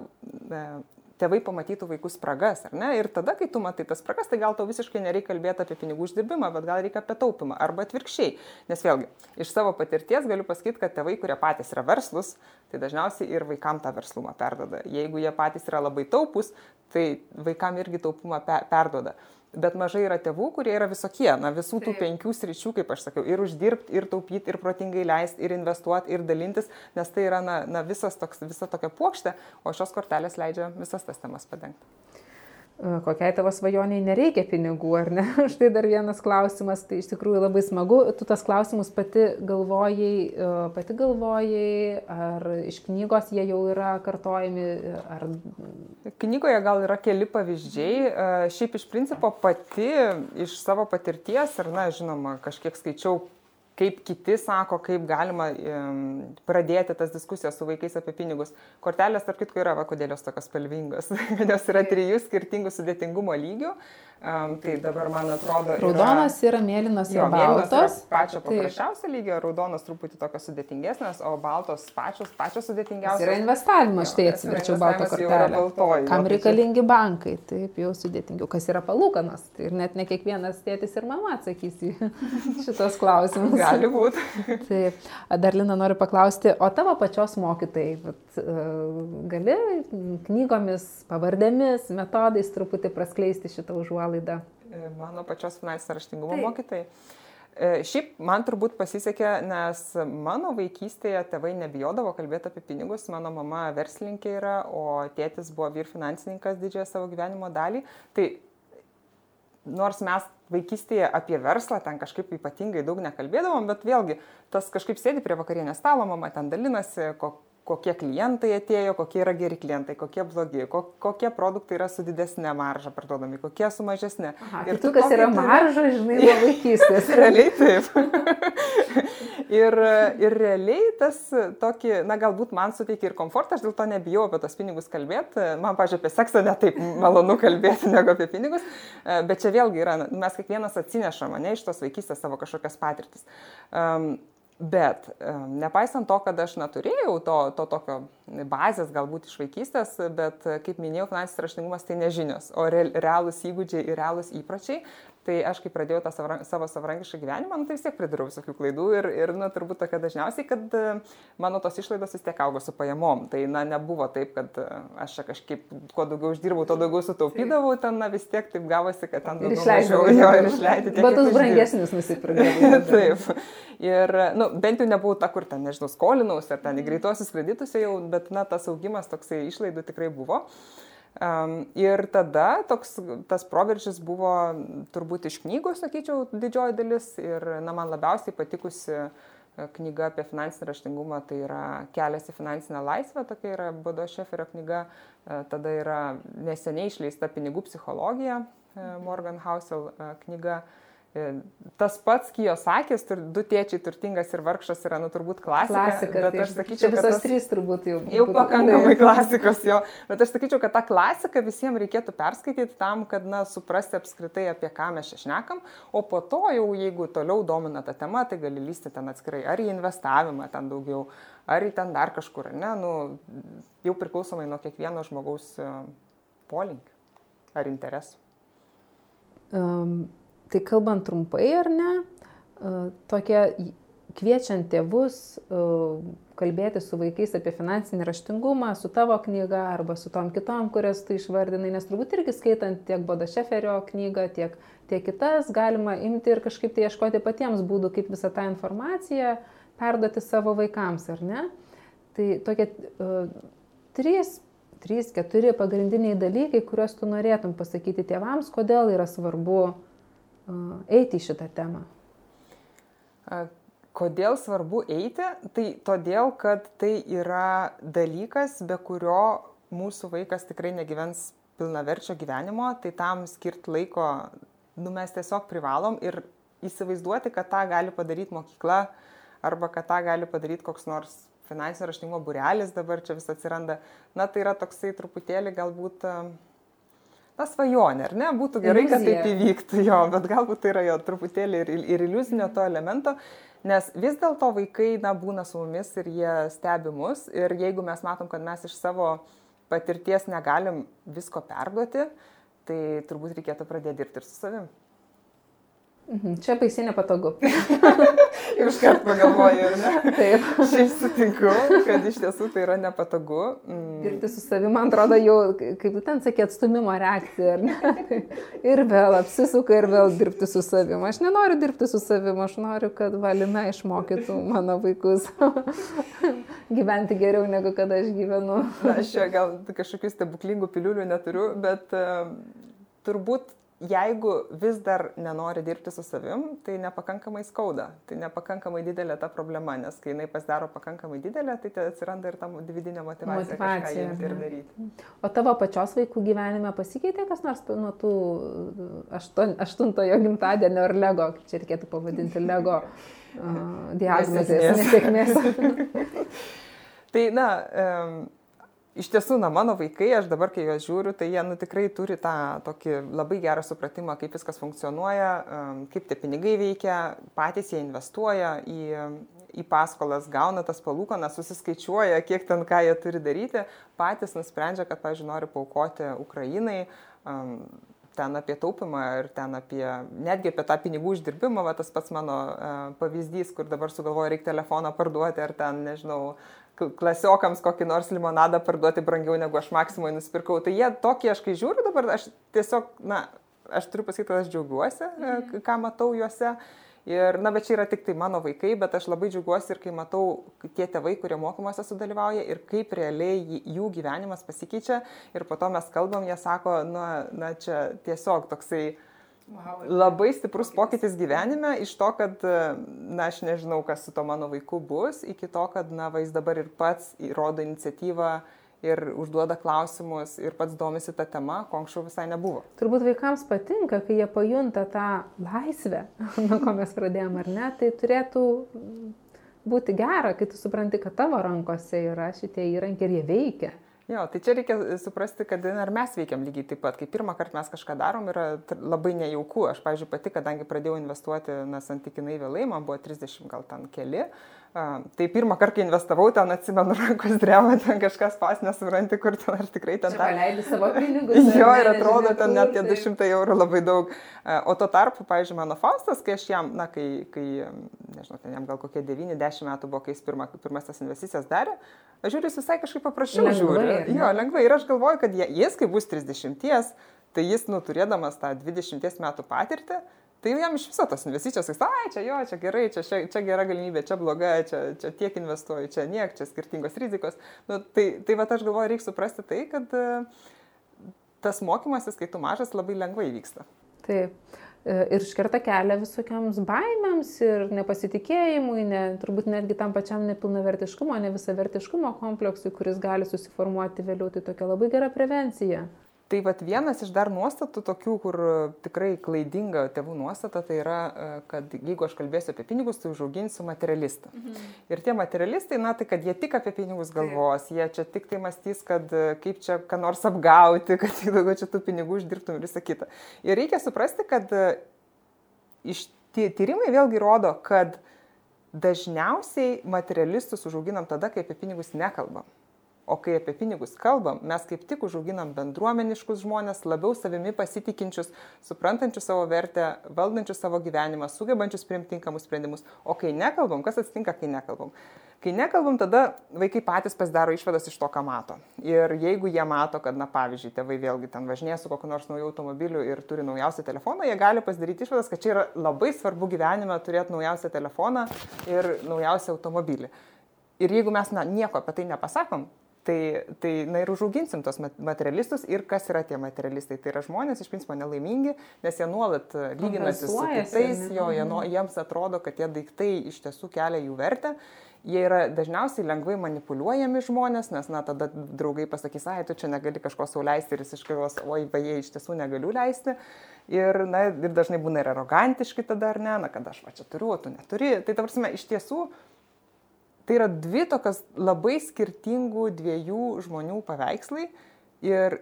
tėvai pamatytų vaikų spragas, ar ne? Ir tada, kai tu matai tas spragas, tai gal tau visiškai nereikia kalbėti apie pinigų uždirbimą, bet gal reikia apie taupimą arba atvirkščiai. Nes vėlgi, iš savo patirties galiu pasakyti, kad tėvai, kurie patys yra verslus, tai dažniausiai ir vaikam tą verslumą perdoda. Jeigu jie patys yra labai taupus, tai vaikam irgi taupumą perdoda bet mažai yra tėvų, kurie yra visokie, na visų tų Taip. penkių sričių, kaip aš sakiau, ir uždirbti, ir taupyti, ir protingai leisti, ir investuoti, ir dalintis, nes tai yra na, na visas toks, visa tokia plokštė, o šios kortelės leidžia visas tas temas padengti. E, kokiai tavo svajoniai nereikia pinigų, ar ne? [laughs] Štai dar vienas klausimas, tai iš tikrųjų labai smagu. Tu tas klausimus pati galvojai, e, pati galvojai, ar iš knygos jie jau yra kartojami, ar... Knygoje gal yra keli pavyzdžiai. E, šiaip iš principo pati iš savo patirties, ar na, žinoma, kažkiek skaičiau kaip kiti sako, kaip galima pradėti tas diskusijas su vaikais apie pinigus. Kortelės, tarp kitko, yra, va, kodėl jos tokios spalvingos, [laughs] jos yra trijų skirtingų sudėtingumo lygių. Um, tai dabar man atrodo. Raudonas yra, yra mėlynas ir baltos. Pačio paprasčiausio lygio, raudonas truputį tokios sudėtingesnės, o baltos pačios, pačios sudėtingiausios. Tai yra investavimas, štai atsiverčiau baltą kortelę. Baltoji, Kam reikalingi bankai, taip jau sudėtingiau. Kas yra palūkanas? Tai ir net ne kiekvienas tėtis ir mama atsakys į [laughs] šitos klausimus. Gali būti. taip. Dar Lina noriu paklausti, o tavo pačios mokytai, vat, e, gali knygomis, pavardėmis, metodais truputį praskleisti šitą užuolą? laida? E, mano pačios finansinio raštingumo mokytojai. E, šiaip man turbūt pasisekė, nes mano vaikystėje tėvai nebijodavo kalbėti apie pinigus, mano mama verslininkė yra, o tėtis buvo vyr finansininkas didžiąją savo gyvenimo dalį. Tai nors mes vaikystėje apie verslą ten kažkaip ypatingai daug nekalbėdavom, bet vėlgi tas kažkaip sėdi prie vakarienės stalo, mama ten dalinasi, kokie klientai atėjo, kokie yra geri klientai, kokie blogi, ko, kokie produktai yra su didesnė marža parduodami, kokie su mažesnė. Aha, ir tu, kas yra marža, žinai, nuo [laughs] vaikystės. realiai taip. [laughs] ir, ir realiai tas tokį, na galbūt man suteikia ir komfortą, aš dėl to nebijau apie tos pinigus kalbėti. Man, pažiūrėjau, apie seksą netaip malonu kalbėti [laughs] negu apie pinigus, bet čia vėlgi yra, mes kiekvienas atsinešame, ne iš tos vaikystės savo kažkokias patirtis. Um, Bet nepaisant to, kad aš neturėjau to, to tokio bazės galbūt iš vaikystės, bet kaip minėjau, finansinis raštingumas tai nežinios, o realūs įgūdžiai ir realūs įpročiai. Tai aš kai pradėjau tą savo savarankišką gyvenimą, nu, tai vis tiek pridariau visokių klaidų ir, ir na, turbūt tokia dažniausiai, kad e, mano tos išlaidos vis tiek augo su pajamom. Tai na, nebuvo taip, kad e, aš čia kažkaip kuo daugiau uždirbau, tuo daugiau sutaupydavau, ten na, vis tiek taip gavosi, kad ten daugiau išleidžiau jo ir išleidžiu. Bet tas brangesnis nusipirkau. [laughs] taip. Ir, nu, bent jau nebuvau ta, kur ten, nežinau, skolinausi ar ten į greituosius kreditus jau, bet na, tas augimas toksai išlaidų tikrai buvo. Uh, ir tada toks, tas proveržis buvo turbūt iš knygų, sakyčiau, didžioji dalis. Ir na, man labiausiai patikusi e, knyga apie finansinį raštingumą, tai yra Kelias į finansinę laisvę, tokia yra Bodo Šeferio knyga. E, tada yra neseniai išleista Pinigų psichologija, e, Morgan Housel knyga. E, tas pats Kijosakis, du tėčiai turtingas ir vargšas yra, nu, turbūt klasika. Klasika, bet tai aš sakyčiau, kad visos trys turbūt jau. Jau pakankamai [laughs] klasikos jo, bet aš sakyčiau, kad tą klasiką visiems reikėtų perskaityti tam, kad, na, suprasti apskritai, apie ką mes čia šnekam, o po to jau, jeigu toliau domina ta tema, tai gali lysti ten atskirai, ar į investavimą ten daugiau, ar į ten dar kažkur, ne, nu, jau priklausomai nuo kiekvieno žmogaus e, polinkių ar interesų. Um Tai kalbant trumpai ar ne, e, tokia kviečiant tėvus e, kalbėti su vaikais apie finansinį raštingumą, su tavo knyga arba su tom kitom, kurias tu išvardinai, nes turbūt irgi skaitant tiek Bodo Šeferio knygą, tiek, tiek kitas, galima imti ir kažkaip tai ieškoti patiems būdų, kaip visą tą informaciją perduoti savo vaikams, ar ne? Tai tokie uh, trys, trys, keturi pagrindiniai dalykai, kuriuos tu norėtum pasakyti tėvams, kodėl yra svarbu uh, eiti į šitą temą? Kodėl svarbu eiti? Tai todėl, kad tai yra dalykas, be kurio mūsų vaikas tikrai negyvens pilnaverčio gyvenimo, tai tam skirti laiko, nu mes tiesiog privalom ir įsivaizduoti, kad tą gali padaryti mokykla arba kad tą gali padaryti koks nors finansinio raštingumo burelis dabar čia vis atsiranda. Na tai yra toksai truputėlį galbūt uh, na, svajonė, ar ne? Būtų gerai, Iliuzija. kad taip įvyktų jo, bet galbūt tai yra jo truputėlį ir, ir iliuzinio to elemento, nes vis dėlto vaikai, na, būna su mumis ir jie stebi mus ir jeigu mes matom, kad mes iš savo patirties negalim visko perduoti, tai turbūt reikėtų pradėti dirbti ir su savim. Mhm, čia baisiai nepatogu. [laughs] Iškart pagalvoju, ar ne? [laughs] Taip. Šiaip sutinku, kad iš tiesų tai yra nepatogu. Mm. Dirbti su savimi, man atrodo, jau, kaip ten sakė, atstumimo reakcija, ar ne? [laughs] Ir vėl apsisuka ir vėl dirbti su savimi. Aš nenoriu dirbti su savimi, aš noriu, kad valime išmokytų mano vaikus [laughs] gyventi geriau negu kad aš gyvenu. Na, aš čia gal kažkokių stebuklingų piliulių neturiu, bet uh, turbūt jeigu vis dar nenori dirbti su savim, tai nepakankamai skauda, tai nepakankamai didelė ta problema, nes kai jinai pasidaro pakankamai didelė, tai atsiranda ir ta vidinė motivacija, motivacija ir daryti. O tavo pačios vaikų gyvenime pasikeitė kas nors nuo tų aštuon, aštuntojo gimtadienio ar lego, kaip čia reikėtų pavadinti, lego [laughs] uh, diagnozės nesėkmės? [laughs] tai, na, um, iš tiesų, na, mano vaikai, aš dabar, kai juos žiūriu, tai jie, nu, tikrai turi tą tokį labai gerą supratimą, kaip viskas funkcionuoja, kaip tie pinigai veikia, patys jie investuoja į, į paskolas, gauna tas palūkonas, susiskaičiuoja, kiek ten ką jie turi daryti, patys nusprendžia, kad, pažiūrėjau, nori paukoti Ukrainai. Um, ten apie taupimą ir ten apie, netgi apie tą pinigų uždirbimą, va, tas pats mano uh, pavyzdys, kur dabar sugalvoju, reikia telefoną parduoti ar ten, nežinau, klasiokams kokį nors limonadą parduoti brangiau negu aš maksimui nusipirkau. Tai jie tokie, aš kai žiūriu dabar, aš tiesiog, na, aš turiu pasakyti, kad aš džiaugiuosi, mm. ką matau juose. Ir, na, bet čia yra tik tai mano vaikai, bet aš labai džiaugiuosi ir kai matau tie tėvai, kurie mokymuose sudalyvauja ir kaip realiai jų gyvenimas pasikeičia. Ir po to mes kalbam, jie sako, na, na čia tiesiog toksai, uh, Labai stiprus pokytis gyvenime iš to, kad, na, aš nežinau, kas su to mano vaiku bus, iki to, kad, na, va, jis dabar ir pats įrodo iniciatyvą ir užduoda klausimus ir pats domisi tą temą, ko anksčiau visai nebuvo. Turbūt vaikams patinka, kai jie pajunta tą laisvę, [laughs] nuo ko mes pradėjome, ar ne, tai turėtų būti gera, kai tu supranti, kad tavo rankose yra šitie įrankiai ir jie veikia. Jo, tai čia reikia suprasti, kad ir mes veikiam lygiai taip pat. Kai pirmą kartą mes kažką darom, yra labai nejauku. Aš, pavyzdžiui, pati, kadangi pradėjau investuoti, na, santykinai vėlai, man buvo 30 gal ten keli, Tai pirmą kartą, kai investavau, ten atsimenu [laughs] rankos dreba, ten kažkas pas nesupranti, kur ten ar tikrai ten. Ta... Leidai savo [laughs] pinigus. jo, ir atrodo, ten net tie 200 eurų labai daug. O tuo tarpu, pavyzdžiui, mano Faustas, kai aš jam, na, kai, kai nežinau, ten jam gal kokie 9-10 metų buvo, kai jis pirma, pirmas tas investicijas darė, aš žiūriu, jis visai kažkaip paprasčiau žiūri. Jo, lengvai. Ir aš galvoju, kad jis, kai bus 30, tai jis, nu, turėdamas tą 20 metų patirtį, Tai jam iš viso tos investicijos, jis, ai, čia jo, čia gerai, čia, čia, čia gera galimybė, čia bloga, čia, čia tiek investuoju, čia niek, čia skirtingos rizikos. Nu, tai tai va, aš galvoju, reikia suprasti tai, kad tas mokymasis, kai tu mažas, labai lengvai vyksta. Taip. Ir iškerta kelią visokiams baimėms ir nepasitikėjimui, ne, turbūt netgi tam pačiam nepilnavertiškumo, ne visavertiškumo kompleksui, kuris gali susiformuoti vėliau, tai tokia labai gera prevencija. Tai vat vienas iš dar nuostatų tokių, kur tikrai klaidinga tėvų nuostata, tai yra, e, kad jeigu aš kalbėsiu apie pinigus, tai užauginsiu materialistą. Mhm. Ir tie materialistai, na tai kad jie tik apie pinigus galvos, Taip. jie čia tik tai mąstys, kad e, kaip čia ką nors apgauti, [laughs] kad tik daugiau čia tų pinigų uždirbtum ir visą kitą. Ir reikia suprasti, kad e, iš tie tyrimai vėlgi rodo, kad dažniausiai materialistus užauginam tada, kai apie pinigus nekalbam. O kai apie pinigus kalbam, mes kaip tik užauginam bendruomeniškus žmonės, labiau savimi pasitikinčius, suprantančius savo vertę, valdančius savo gyvenimą, sugebančius priimti tinkamus sprendimus. O kai nekalbam, kas atsitinka, kai nekalbam? Kai nekalbam, tada vaikai patys pasidaro išvadas iš to, ką mato. Ir jeigu jie mato, kad, na, pavyzdžiui, tėvai vėlgi ten važinėja su kokiu nors nauju automobiliu ir turi naujausią telefoną, jie gali pasidaryti išvadas, kad čia yra labai svarbu gyvenime turėti naujausią telefoną ir naujausią automobilį. Ir jeigu mes na, nieko apie tai nepasakom, Tai, tai, na ir užauginsim tos materialistus ir kas yra tie materialistai. Tai yra žmonės iš principo nelaimingi, nes jie nuolat e, lyginasi su kitais, jo, jie, nu, jiems atrodo, kad tie daiktai iš tiesų kelia jų vertę. Jie yra dažniausiai lengvai manipuliuojami žmonės, nes, na, tada draugai pasakys, ai, tu čia negali kažko sauliaisti ir jis iškavos, oi, beje, iš tiesų negaliu leisti. Ir, na, ir dažnai būna ir arogantiški tada, ar ne, na, kad aš va čia turiu, o tu neturi. Tai, ta prasme, iš tiesų, Tai yra dvi tokios labai skirtingų dviejų žmonių paveikslai ir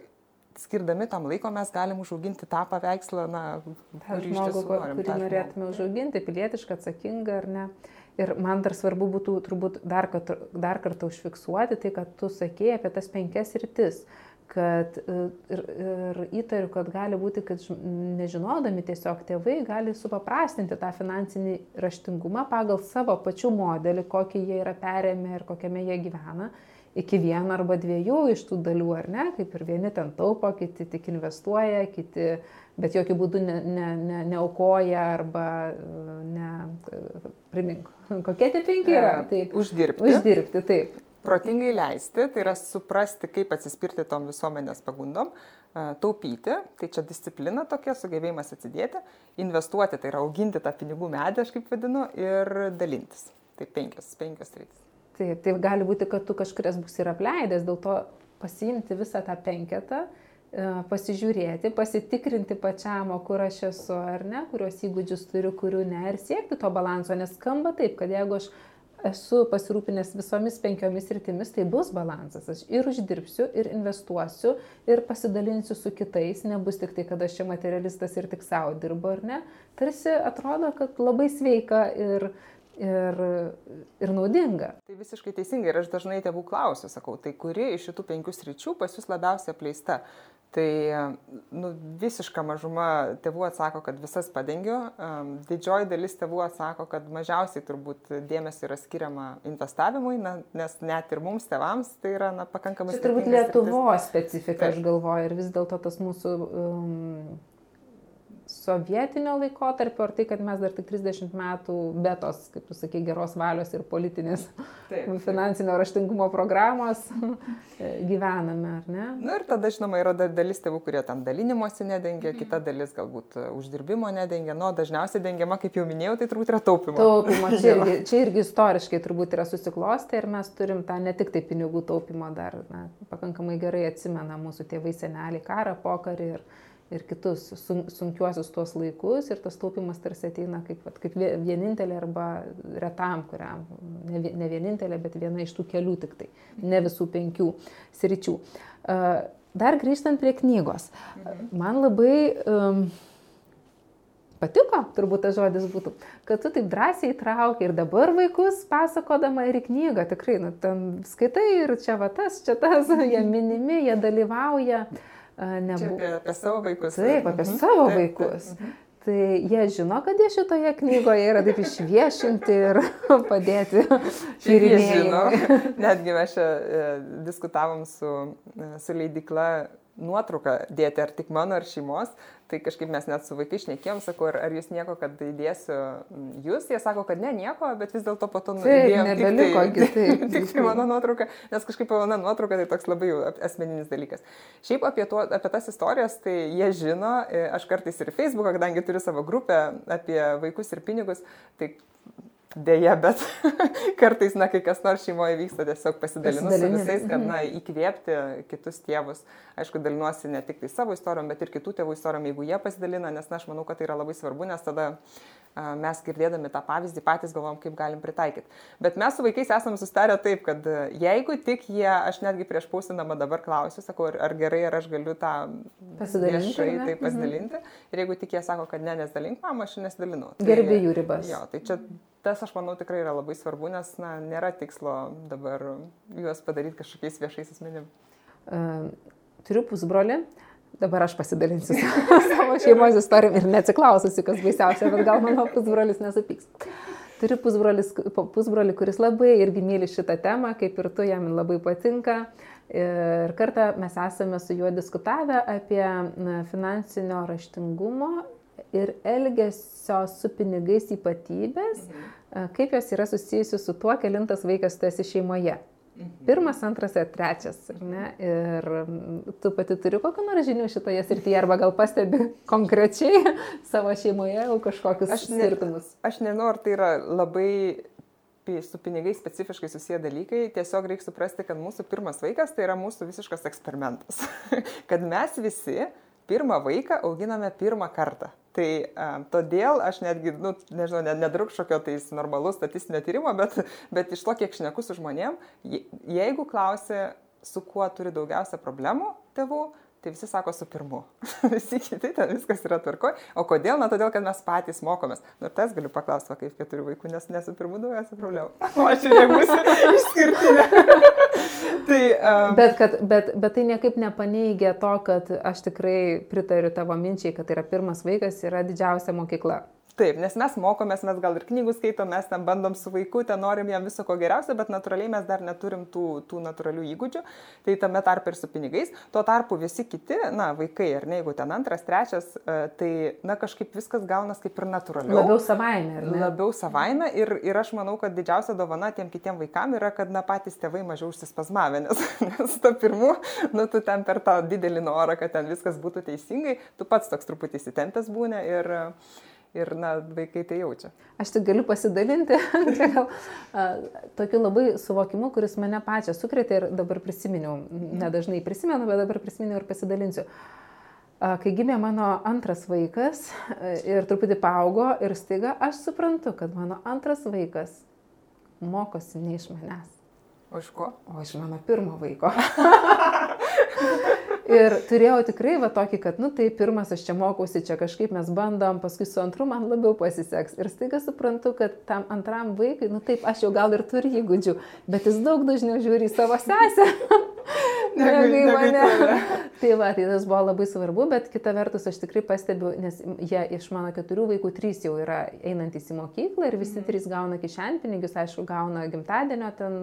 skirdami tam laiko mes galim užauginti tą paveikslą, na, tą žmogų, norim, kurį norėtume užauginti, pilietišką, atsakingą ar ne. Ir man dar svarbu būtų turbūt dar, dar kartą užfiksuoti tai, kad tu sakėjai apie tas penkias rytis kad e, ir, ir įtariu, kad gali būti, kad nežinodami tiesiog tėvai gali supaprastinti tą finansinį raštingumą pagal savo pačių modelį, kokį jie yra perėmę ir kokiame jie gyvena, iki vieno arba dviejų iš tų dalių, ar ne, kaip ir vieni ten taupo, kiti tik investuoja, kiti bet jokių būdų neaukoja ne, ne, ne arba ne, primink, kokie tie penki yra. Taip, uždirbti. Uždirbti, taip protingai leisti, tai yra suprasti, kaip atsispirti tom visuomenės pagundom, taupyti, tai čia disciplina tokia, sugebėjimas atsidėti, investuoti, tai yra auginti tą pinigų medį, aš kaip vadinu, ir dalintis. Tai penkios, penkios rytis. Taip, tai gali būti, kad tu kažkurias bus ir apleidęs, dėl to pasiimti visą tą penketą, pasižiūrėti, pasitikrinti pačiam, kur aš esu ar ne, kuriuos įgūdžius turiu, kurių ne, ir siekti to balanso, nes skamba taip, kad jeigu aš esu pasirūpinęs visomis penkiomis rytimis, tai bus balansas. Aš ir uždirbsiu, ir investuosiu, ir pasidalinsiu su kitais, nebus tik tai, kad aš čia materialistas ir tik savo dirbu, ar ne. Tarsi atrodo, kad labai sveika ir, ir, ir naudinga. Tai visiškai teisingai ir aš dažnai tėvų klausiu, sakau, tai kuri iš šitų penkių sričių pas jūs labiausiai apleista? Tai nu, visiška mažuma tėvų atsako, kad visas padengiu. Didžioji dalis tėvų atsako, kad mažiausiai turbūt dėmesio yra skiriama investavimui, na, nes net ir mums tėvams tai yra na, pakankamai. Tai turbūt Lietuvos specifika, aš galvoju, ir vis dėlto tas mūsų um, sovietinio laikotarpio, ar tai, kad mes dar tik 30 metų be tos, kaip tu sakai, geros valios ir politinės taip, finansinio raštingumo programos [laughs] gyvename, ar ne? Na ir tada, žinoma, yra dalis tėvų, kurie tam dalinimuose nedengia, kita mhm. dalis galbūt uždirbimo nedengia, nu, dažniausiai dengiama, kaip jau minėjau, tai turbūt yra taupimo. Taupimo, [laughs] čia irgi, čia irgi istoriškai turbūt yra susiklostę ir mes turim tą ne tik tai pinigų taupimo dar, na, pakankamai gerai atsimena mūsų tėvai seneliai karą, pokarį ir ir kitus sun, sunkiuosius tuos laikus ir tas taupimas tarsi ateina kaip, kaip vienintelė arba retam, kuriam, ne, ne vienintelė, bet viena iš tų kelių tik tai, ne visų penkių sričių. Dar grįžtant prie knygos, mhm. man labai um, patiko, turbūt tas žodis būtų, kad tu taip drąsiai trauki ir dabar vaikus pasakodama ir knygą, tikrai, nu, ten skaitai ir čia va tas, čia tas, [laughs] jie minimi, jie dalyvauja. Nebu... Apie, apie savo vaikus. Taip, apie mhm. savo taip, vaikus. Taip, mhm. Tai jie žino, kad jie šitoje knygoje yra taip išviešinti ir [laughs] padėti. Ir jie žino. Netgi mes čia e, diskutavom su, e, su leidikla nuotrauką dėti, ar tik mano, ar šeimos, tai kažkaip mes net su vaikai šnekėjom, sakau, ar, ar jūs nieko, kad įdėsiu jūs, jie sako, kad ne, nieko, bet vis dėlto po to nuėdėjom [laughs] tik tai, taip, tik tai mano nuotrauka, nes kažkaip mano nuotrauka tai toks labai asmeninis dalykas. Šiaip apie, tuo, apie tas istorijas, tai jie žino, e, aš kartais ir Facebooką, kadangi turiu savo grupę apie vaikus ir pinigus, tai Deja, bet [laughs] kartais, na, kai kas nors šeimoje vyksta, tiesiog pasidalinu su visais, kad, na, mhm. įkvėpti kitus tėvus. Aišku, dalinuosi ne tik tai savo istorijom, bet ir kitų tėvų istorijom, jeigu jie pasidalina, nes, na, aš manau, kad tai yra labai svarbu, nes tada mes girdėdami tą pavyzdį patys galvom, kaip galim pritaikyti. Bet mes su vaikais esame sustarę taip, kad jeigu tik jie, aš netgi prieš pausindama dabar klausiu, sakau, ar, gerai, ar aš galiu tą viešai tai pasidalinti. Mhm. Ir jeigu tik jie sako, kad ne, nesidalink, mama, aš nesidalinu. Gerbi tai, jų ribas. Jo, tai čia tas, aš manau, tikrai yra labai svarbu, nes na, nėra tikslo dabar juos padaryti kažkokiais viešais asmenim. Uh, turiu pusbrolį, dabar aš pasidalinsiu [laughs] savo šeimos istorijom ir neatsiklaususi, kas baisiausia, bet gal mano pusbrolis nesupyks. Turiu pusbrolį, kuris labai irgi myli šitą temą, kaip ir tu, jam labai patinka. Ir kartą mes esame su juo diskutavę apie finansinio raštingumo ir elgesio su pinigais ypatybės, mhm. kaip jos yra susijusios su tuo, kelintas vaikas tu esi šeimoje. Mhm. Pirmas, antras ir trečias. Ne? Ir tu pati turi kokią nors žinių šitoje srityje, arba gal pastebi [laughs] konkrečiai savo šeimoje jau kažkokius aš ne, skirtumus. Aš nežinau, ar tai yra labai su pinigais specifiškai susiję dalykai, tiesiog reikia suprasti, kad mūsų pirmas vaikas tai yra mūsų visiškas eksperimentas. [laughs] kad mes visi pirmą vaiką auginame pirmą kartą. Tai a, todėl aš netgi, nu, nežinau, nedarau kažkokio tais normalus statistinio tyrimo, bet, bet iš to, kiek šneku su žmonėm, jeigu klausia, su kuo turi daugiausia problemų tėvų, Tai visi sako su pirmu. [laughs] visi kiti ten viskas yra tvarkoj. O kodėl? Na, todėl, kad mes patys mokomės. Nu, ir tas galiu paklausti, kaip keturių vaikų, nes nesu pirmu daugiausia problemų. O aš čia nebūsiu išskirtinė. [laughs] [laughs] tai, um... bet, kad, bet, bet tai niekaip nepaneigia to, kad aš tikrai pritariu tavo minčiai, kad tai yra pirmas vaikas, yra didžiausia mokykla. Taip, nes mes mokomės, mes gal ir knygų skaitom, mes ten bandom su vaiku, ten norim jam viso ko geriausio, bet natūraliai mes dar neturim tų, tų natūralių įgūdžių, tai tame tarp ir su pinigais. Tuo tarpu visi kiti, na, vaikai, ar ne, jeigu ten antras, trečias, e, tai, na, kažkaip viskas gaunas kaip ir natūraliai. Labiau savaime, ar ne? Labiau savaime ir, ir aš manau, kad didžiausia dovana tiem kitiem vaikam yra, kad, na, patys tėvai mažiau užsispazmavę, nes, [laughs] nes to pirmu, nu, tu ten per tą didelį norą, kad ten viskas būtų teisingai, tu pats toks truputį įsitempęs būni ir uh, ir, na, vaikai tai jaučia. Aš tik galiu pasidalinti čia [laughs] gal, tokiu labai suvokimu, kuris mane pačią sukrėtė ir dabar prisiminiau, nedažnai prisimenu, bet dabar prisiminiau ir pasidalinsiu. Kai gimė mano antras vaikas ir truputį paaugo ir staiga aš suprantu, kad mano antras vaikas mokosi ne iš manęs. O iš ko? O iš mano pirmo vaiko. [laughs] Ir turėjau tikrai va tokį, kad, nu tai pirmas aš čia mokausi, čia kažkaip mes bandom, paskui su antru man labiau pasiseks. Ir staiga suprantu, kad tam antram vaikui, nu taip, aš jau gal ir turiu įgūdžių, bet jis daug dažniau žiūri į savo sesę. [laughs] negu į mane. [laughs] tai va, tai tas buvo labai svarbu, bet kita vertus aš tikrai pastebiu, nes jie iš mano keturių vaikų trys jau yra einantis į mokyklą ir visi mm. trys gauna kišenpinigius, aišku, gauna gimtadienio ten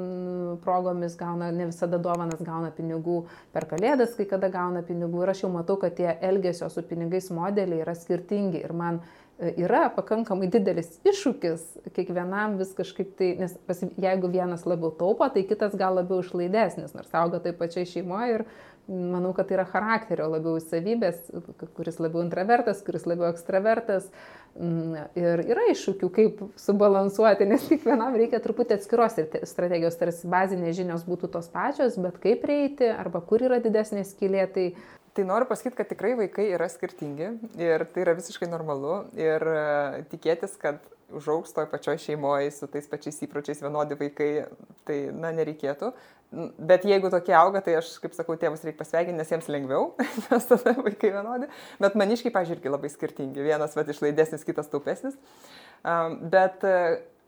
progomis, gauna ne visada dovanas, gauna pinigų per kalėdas, kai kada gauna pinigų ir aš jau matau, kad tie elgesio su pinigais modeliai yra skirtingi ir man yra pakankamai didelis iššūkis kiekvienam vis kažkaip tai, nes pas, jeigu vienas labiau taupo, tai kitas gal labiau išlaidesnis, nors auga taip pačiai šeimoje ir manau, kad tai yra charakterio labiau savybės, kuris labiau intravertas, kuris labiau ekstravertas. Mm, ir yra iššūkių, kaip subalansuoti, nes kiekvienam reikia truputį atskiros strategijos, tarsi bazinės žinios būtų tos pačios, bet kaip prieiti arba kur yra didesnė skylė, tai Tai noriu pasakyti, kad tikrai vaikai yra skirtingi ir tai yra visiškai normalu ir e, tikėtis, kad užaugs toj pačioj šeimoje su tais pačiais įpročiais vienodi vaikai, tai, na, nereikėtų. Bet jeigu tokie auga, tai aš, kaip sakau, tėvus reikia pasveikinti, nes jiems lengviau, [laughs] nes tada vaikai vienodi. Bet maniškai, pažiūrėk, irgi labai skirtingi. Vienas, va, išlaidesnis, kitas taupesnis. Bet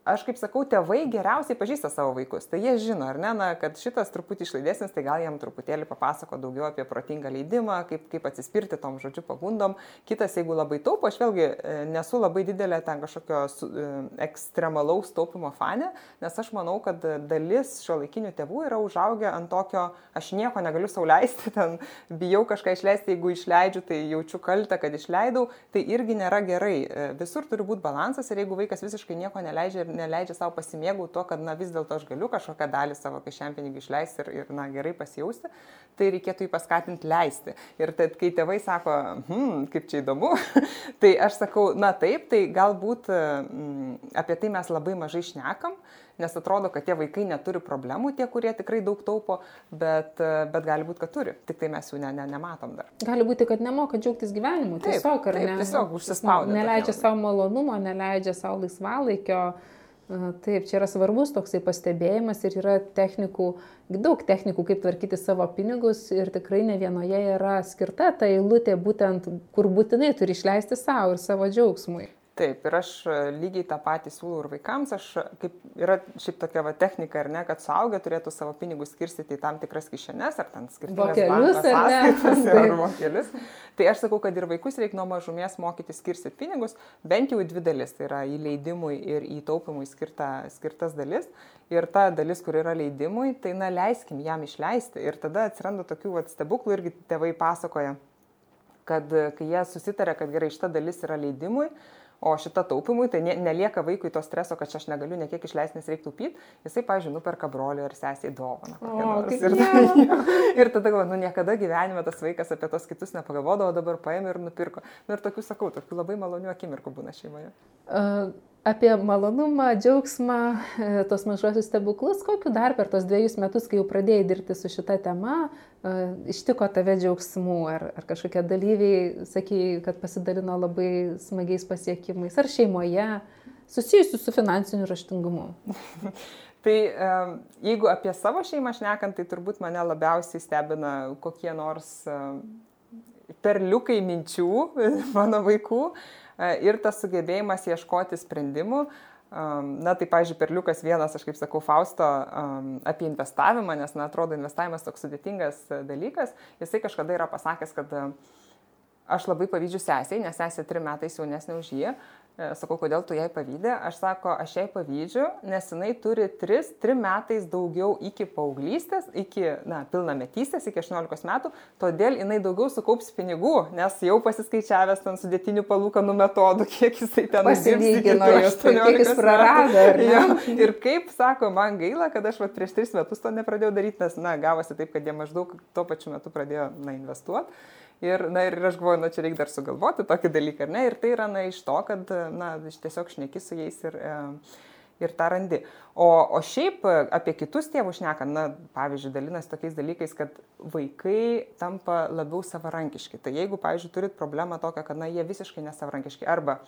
aš kaip sakau, tėvai geriausiai pažįsta savo vaikus. Tai jie žino, ar ne, na, kad šitas truputį išlaidesnis, tai gal jam truputėlį papasako daugiau apie protingą leidimą, kaip, kaip atsispirti tom žodžiu pagundom. Kitas, jeigu labai taupo, aš vėlgi e, nesu labai didelė ten kažkokio e, ekstremalaus taupimo fane, nes aš manau, kad dalis šio laikinių tėvų yra užaugę ant tokio, aš nieko negaliu sauliaisti, [laughs] ten bijau kažką išleisti, jeigu išleidžiu, tai jaučiu kaltę, kad išleidau, tai irgi nėra gerai. E, visur turi būti balansas ir jeigu vaikas visiškai nieko neleidžia ir neleidžia savo pasimėgauti tuo, kad na, vis dėlto aš galiu kažkokią dalį savo kišenpinigį išleisti ir, ir na, gerai pasijausti, tai reikėtų jį paskatinti leisti. Ir tai, kai tėvai sako, hm, kaip čia įdomu, [laughs] tai aš sakau, na taip, tai galbūt m, apie tai mes labai mažai šnekam, nes atrodo, kad tie vaikai neturi problemų, tie, kurie tikrai daug taupo, bet, bet gali būti, kad turi, tik tai mes jų ne, ne, nematom dar. Gali būti, kad nemoka džiaugtis gyvenimu, tiesiog, taip, ar taip, ne? Tiesiog užsispaudė. Neleidžia savo malonumo, neleidžia savo laisvalaikio. Taip, čia yra svarbus toksai pastebėjimas ir yra technikų, daug technikų, kaip tvarkyti savo pinigus ir tikrai ne vienoje yra skirta ta eilutė būtent, kur būtinai turi išleisti savo ir savo džiaugsmui. Taip, ir aš e, lygiai tą patį siūlau ir vaikams. Aš, e, kaip yra šiaip tokia va, technika, ar ne, kad suaugę turėtų savo pinigus skirstyti į tam tikras kišenes, ar ten skirtingas sąskaitas, [laughs] ar mokelius. Tai aš sakau, kad ir vaikus reikia nuo mažumės mokyti skirstyti pinigus, bent jau į dvi dalis. Tai yra į leidimui ir į taupimui skirta, skirtas dalis. Ir ta dalis, kur yra leidimui, tai na leiskim jam išleisti. Ir tada atsiranda tokių va, stebuklų, irgi tėvai pasakoja, kad kai jie susitarė, kad gerai, šita dalis yra leidimui, O šita taupimui, tai ne, nelieka vaikui to streso, kad aš negaliu nekiek išleisti, nes reikia taupyti. Jisai, pažiūrėjau, nuperka broliui ar sesiai dovaną. Ir, [laughs] ir tada galvoju, nu niekada gyvenime tas vaikas apie tos kitus nepagalvodavo, dabar paėmė ir nupirko. Nu, ir tokių sakau, tokių labai malonių akimirkų būna šeimoje. Uh, apie malonumą, džiaugsmą, e, tos mažosius stebuklus, kokiu dar per tos dviejus metus, kai jau pradėjai dirbti su šita tema, ištiko tave džiaugsmų, ar, ar kažkokie dalyviai, sakėjai, kad pasidalino labai smagiais pasiekimais, ar šeimoje, susijusiu su finansiniu raštingumu. [laughs] Tai jeigu apie savo šeimą šnekant, tai turbūt mane labiausiai stebina kokie nors perliukai minčių [laughs] mano vaikų, E, ir tas sugebėjimas ieškoti sprendimų. Na, tai, pažiūrėjau, perliukas vienas, aš kaip sakau, Fausto apie investavimą, nes, na, atrodo, investavimas toks sudėtingas dalykas. Jisai kažkada yra pasakęs, kad uh, aš labai pavydžiu sesiai, nes sesė trim metais jaunesnė už jį. E, sakau, kodėl tu jai pavydė? Aš sako, aš jai pavydžiu, nes jinai turi 3, 3 metais daugiau iki paauglystės, iki, na, pilnametystės, iki 18 metų, todėl jinai daugiau sukaups pinigų, nes jau pasiskaičiavęs ten sudėtinių palūkanų metodų, kiek jisai ten pasilygino, kiek jis prarado. Ja, ir kaip sako, man gaila, kad aš va, prieš 3 metus to nepradėjau daryti, nes, na, gavosi taip, kad jie maždaug tuo pačiu metu pradėjo, na, investuoti. Ir, na, ir aš galvoju, na, čia reikia dar sugalvoti tokį dalyką, ar ne? Ir tai yra, na, iš to, kad, na, tiesiog šneki su jais ir, e, ir tą randi. O, o šiaip apie kitus tėvus šnekant, na, pavyzdžiui, dalinasi tokiais dalykais, kad vaikai tampa labiau savarankiški. Tai jeigu, pavyzdžiui, turit problemą tokią, kad, na, jie visiškai nesavarankiški arba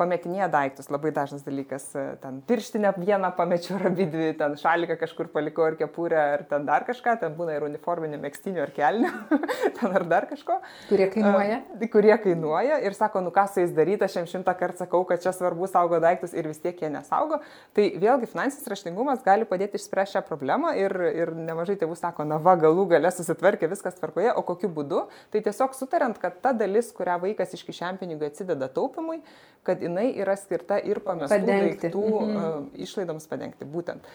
pametinėja daiktus, labai dažnas dalykas, e, ten pirštinę vieną pamečiau ar abi dvi, ten šaliką kažkur palikau ar kepurę, ar ten dar kažką, ten būna ir uniforminių mėgstinių ar kelnių, [laughs] ten ar dar kažko. Kurie kainuoja? Uh, kurie kainuoja ir sako, nu ką su jais daryti, aš jiems šimtą kartų sakau, kad čia svarbu saugo daiktus ir vis tiek jie nesaugo. Tai vėlgi finansinis raštingumas gali padėti išspręsti šią problemą ir, ir nemažai tėvų sako, na va, galų gale susitvarkė, viskas tvarkoje, o kokiu būdu? Tai tiesiog sutariant, kad ta dalis, kurią vaikas iš kišenpinigių atsideda taupimui, kad jinai yra skirta ir pamestų padengti. daiktų mhm. išlaidoms padengti. Būtent.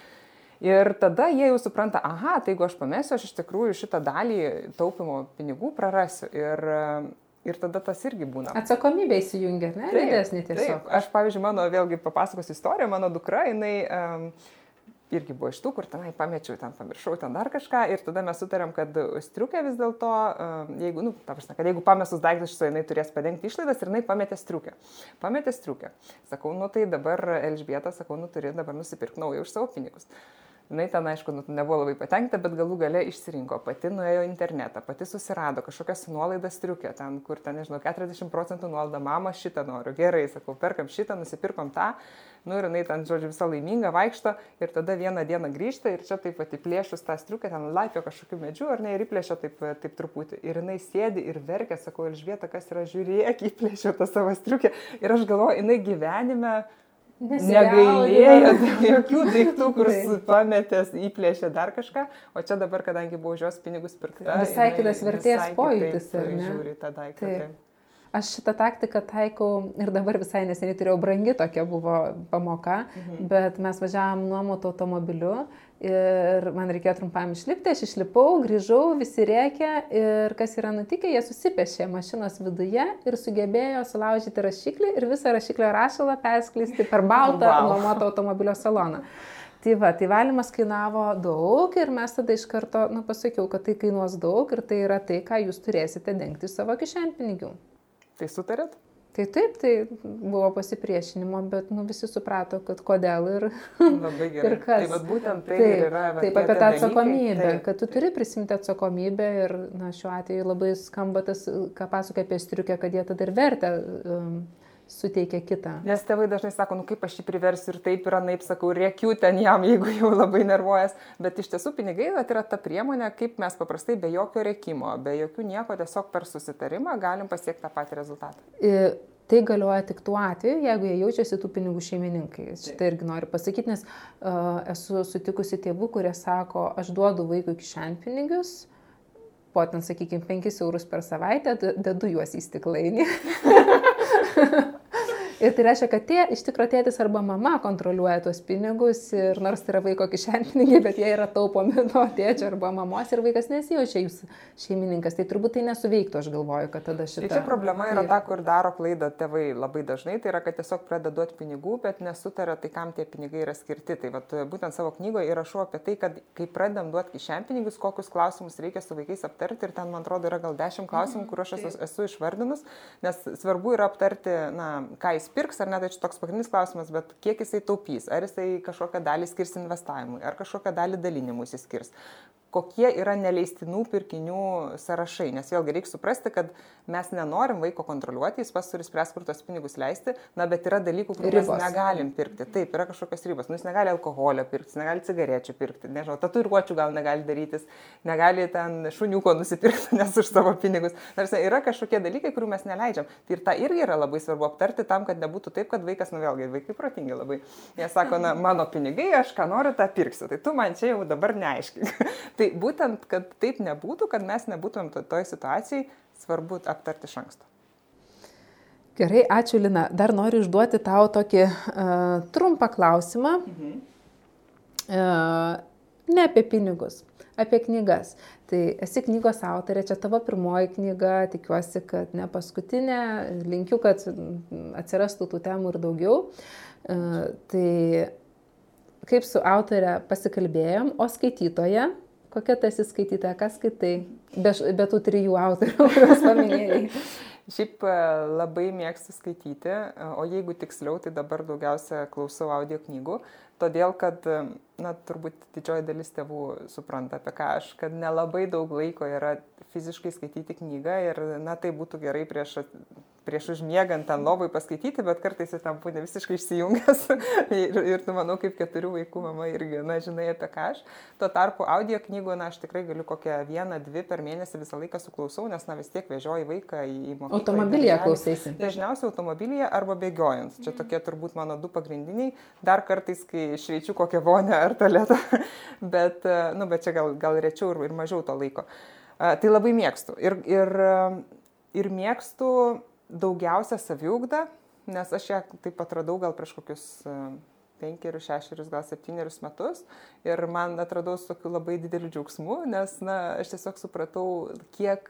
Ir tada jie jau supranta, aha, tai jeigu aš pamesiu, aš iš tikrųjų šitą dalį taupimo pinigų prarasiu. Ir, ir tada tas irgi būna. Atsakomybė įsijungia, ne? Didesnė tiesiog. Taip. Aš, pavyzdžiui, mano vėlgi papasakosiu istoriją, mano dukra, jinai um, irgi buvo iš tų, kur tenai pamečiau, ten pamiršau, ten dar kažką ir tada mes sutarėm, kad striukė vis dėlto, jeigu, nu, ta prasme, kad jeigu pamestus daiktus jinai turės padengti išlaidas ir jinai pametė striukę. Pametė striukę. Sakau, nu tai dabar Elžbieta, sakau, nu turi dabar nusipirkti naują už savo pinigus. Jis ten, aišku, nu, nebuvo labai patenkinta, bet galų gale išsirinko, pati nuėjo internetą, pati susirado kažkokias nuolaidas triukė, ten, kur ten, nežinau, 40 procentų nuolaida, mama šitą noriu, gerai, sakau, perkam šitą, nusipirkom tą, nu ir jinai ten, žodžiu, visą laimingą vaikšto ir tada vieną dieną grįžta ir čia taip pat įplėšus tą striukę, ten laipio kažkokių medžių, ar ne, ir įplėšia taip, taip truputį. Ir jinai sėdi ir verkia, sakau, Elžbieta, kas yra, žiūrėk, įplėšia tą savo striukę. Ir aš galvoju, jinai gyvenime negailėjo jokių daiktų, kur pametęs, įplėšė dar kažką, o čia dabar, kadangi buvo už jos pinigus pirkta. Visai kitas vertės pojūtis? Žiūri tą daiktą. Taip. Aš šitą taktiką taikau ir dabar visai neseniai turėjau brangi tokia buvo pamoka, mhm. bet mes važiavam nuomoto automobiliu ir man reikėjo trumpam išlipti, aš išlipau, grįžau, visi rėkė ir kas yra nutikę, jie susipešė mašinos viduje ir sugebėjo sulaužyti rašiklį ir visą rašiklio rašalą perskleisti per baltą wow. nuomoto automobilio saloną. Tai va, tai valymas kainavo daug ir mes tada iš karto, nu, pasakiau, kad tai kainuos daug ir tai yra tai, ką jūs turėsite dengti savo kišenpinigių. Tai sutarėt? Tai taip, tai buvo pasipriešinimo, bet nu, visi suprato, kad kodėl ir, [laughs] ir kas. Tai būtent tai taip, yra. Taip, apie tą atsakomybę, taip, kad tu turi prisimti atsakomybę ir na, šiuo atveju labai skamba tas, ką pasakoja apie striukę, kad jie tada ir vertę um, suteikia kitą. Nes tėvai dažnai sako, nu kaip aš jį priversiu ir taip yra, naip sakau, rėkiu ten jam, [laughs] jeigu jau labai nervuojas. Bet iš tiesų pinigai tai yra ta priemonė, kaip mes paprastai be jokio rėkimo, be jokių nieko, tiesiog per susitarimą galim pasiekti tą patį rezultatą. I... Tai galioja tik tuo atveju, jeigu jie jaučiasi tų pinigų šeimininkai. Šitą irgi noriu pasakyti, nes uh, esu sutikusi tėvų, kurie sako, aš duodu vaikui kišenpinigius, po ten, sakykime, 5 eurus per savaitę, dedu juos į stiklainį. [laughs] Ir tai reiškia, kad tie, iš tikrųjų tėtis arba mama kontroliuoja tuos pinigus ir nors tai yra vaiko kišenpinigiai, bet jie yra taupomi [laughs] nuo tėčio arba mamos ir vaikas nesijaučia jūs šeimininkas. Tai turbūt tai nesuveiktų, aš galvoju, kad tada šitą... Tai čia problema yra ta, kur daro klaidą tėvai labai dažnai, tai yra, kad tiesiog pradeda duoti pinigų, bet nesutarė tai, kam tie pinigai yra skirti. Tai vat, būtent savo knygoje įrašau apie tai, kad kai pradedam duoti kišenpinigius, kokius klausimus reikia su vaikais aptarti ir ten, man atrodo, yra gal dešimt klausimų, mhm, kur aš esu, esu išvardinus, nes svarbu yra aptarti, na, ką jis pirks, ar ne, tai čia toks pagrindinis klausimas, bet kiek jisai taupys, ar jisai kažkokią dalį skirs investavimui, ar kažkokią dalį dalinimui jis skirs, kokie yra neleistinų pirkinių sąrašai. Nes vėlgi reikia suprasti, kad mes nenorim vaiko kontroliuoti, jis pas turi spręsti, kur tos pinigus leisti, na, bet yra dalykų, kur ribos. mes negalim pirkti. Taip, yra kažkokios ribos. Nu, jis negali alkoholio pirkti, jis negali cigarečių pirkti, nežinau, tatuiruočių gal negali darytis, negali ten šuniuko nusipirkti, [laughs] nes už savo pinigus. Nors yra kažkokie dalykai, kurių mes neleidžiam. Tai ir tą irgi yra labai svarbu aptarti tam, kad nebūtų taip, kad vaikas, nu vėlgi, vaikai protingi labai. Jie sako, na, mano pinigai, aš ką noriu, tą pirksiu. Tai tu man čia jau dabar neaiškink. [laughs] Tai būtent, kad taip nebūtų, kad mes nebūtumėm to, toj situacijai, svarbu aptarti iš anksto. Gerai, ačiū Lina. Dar noriu užduoti tau tokį uh, trumpą klausimą. Mhm. Uh, ne apie pinigus, apie knygas. Tai esi knygos autorė, čia tavo pirmoji knyga, tikiuosi, kad ne paskutinė, linkiu, kad atsirastų tų temų ir daugiau. Uh, tai kaip su autorė pasikalbėjom, o skaitytoje, Kokia tu esi skaitytoja, kas skaitai, be, be tų trijų autorių, kuriuos paminėjai? [laughs] Šiaip e, labai mėgstu skaityti, e, o jeigu tiksliau, tai dabar daugiausia klausau audio knygų, todėl kad, na, turbūt didžioji dalis tėvų supranta, apie ką aš, kad nelabai daug laiko yra fiziškai skaityti knygą ir, na, tai būtų gerai prieš prieš užmiegant ant lovai paskaityti, bet kartais jis tam būna visiškai išsijungęs. [laughs] ir, ir tu manau, kaip keturių vaikų mama irgi, na, žinai apie ką aš. Tuo tarpu audio knygų, na, aš tikrai galiu kokią vieną, dvi per mėnesį visą laiką suklausau, nes, na, vis tiek vežioju vaiką į, į mokyklą. Automobilyje klausaisi. Dažniausiai automobilyje arba bėgiojant. Čia tokie turbūt mano du pagrindiniai. Dar kartais, kai šveičiu kokią vonę ar tualetą. [laughs] bet, nu, bet čia gal, gal rečiau ir, ir mažiau to laiko. Uh, tai labai mėgstu. Ir, ir, ir mėgstu daugiausia saviugda, nes aš ją taip atradau gal prieš kokius e, penkerius, šešerius, gal septynerius metus ir man atradau su tokiu labai dideliu džiaugsmu, nes, na, aš tiesiog supratau, kiek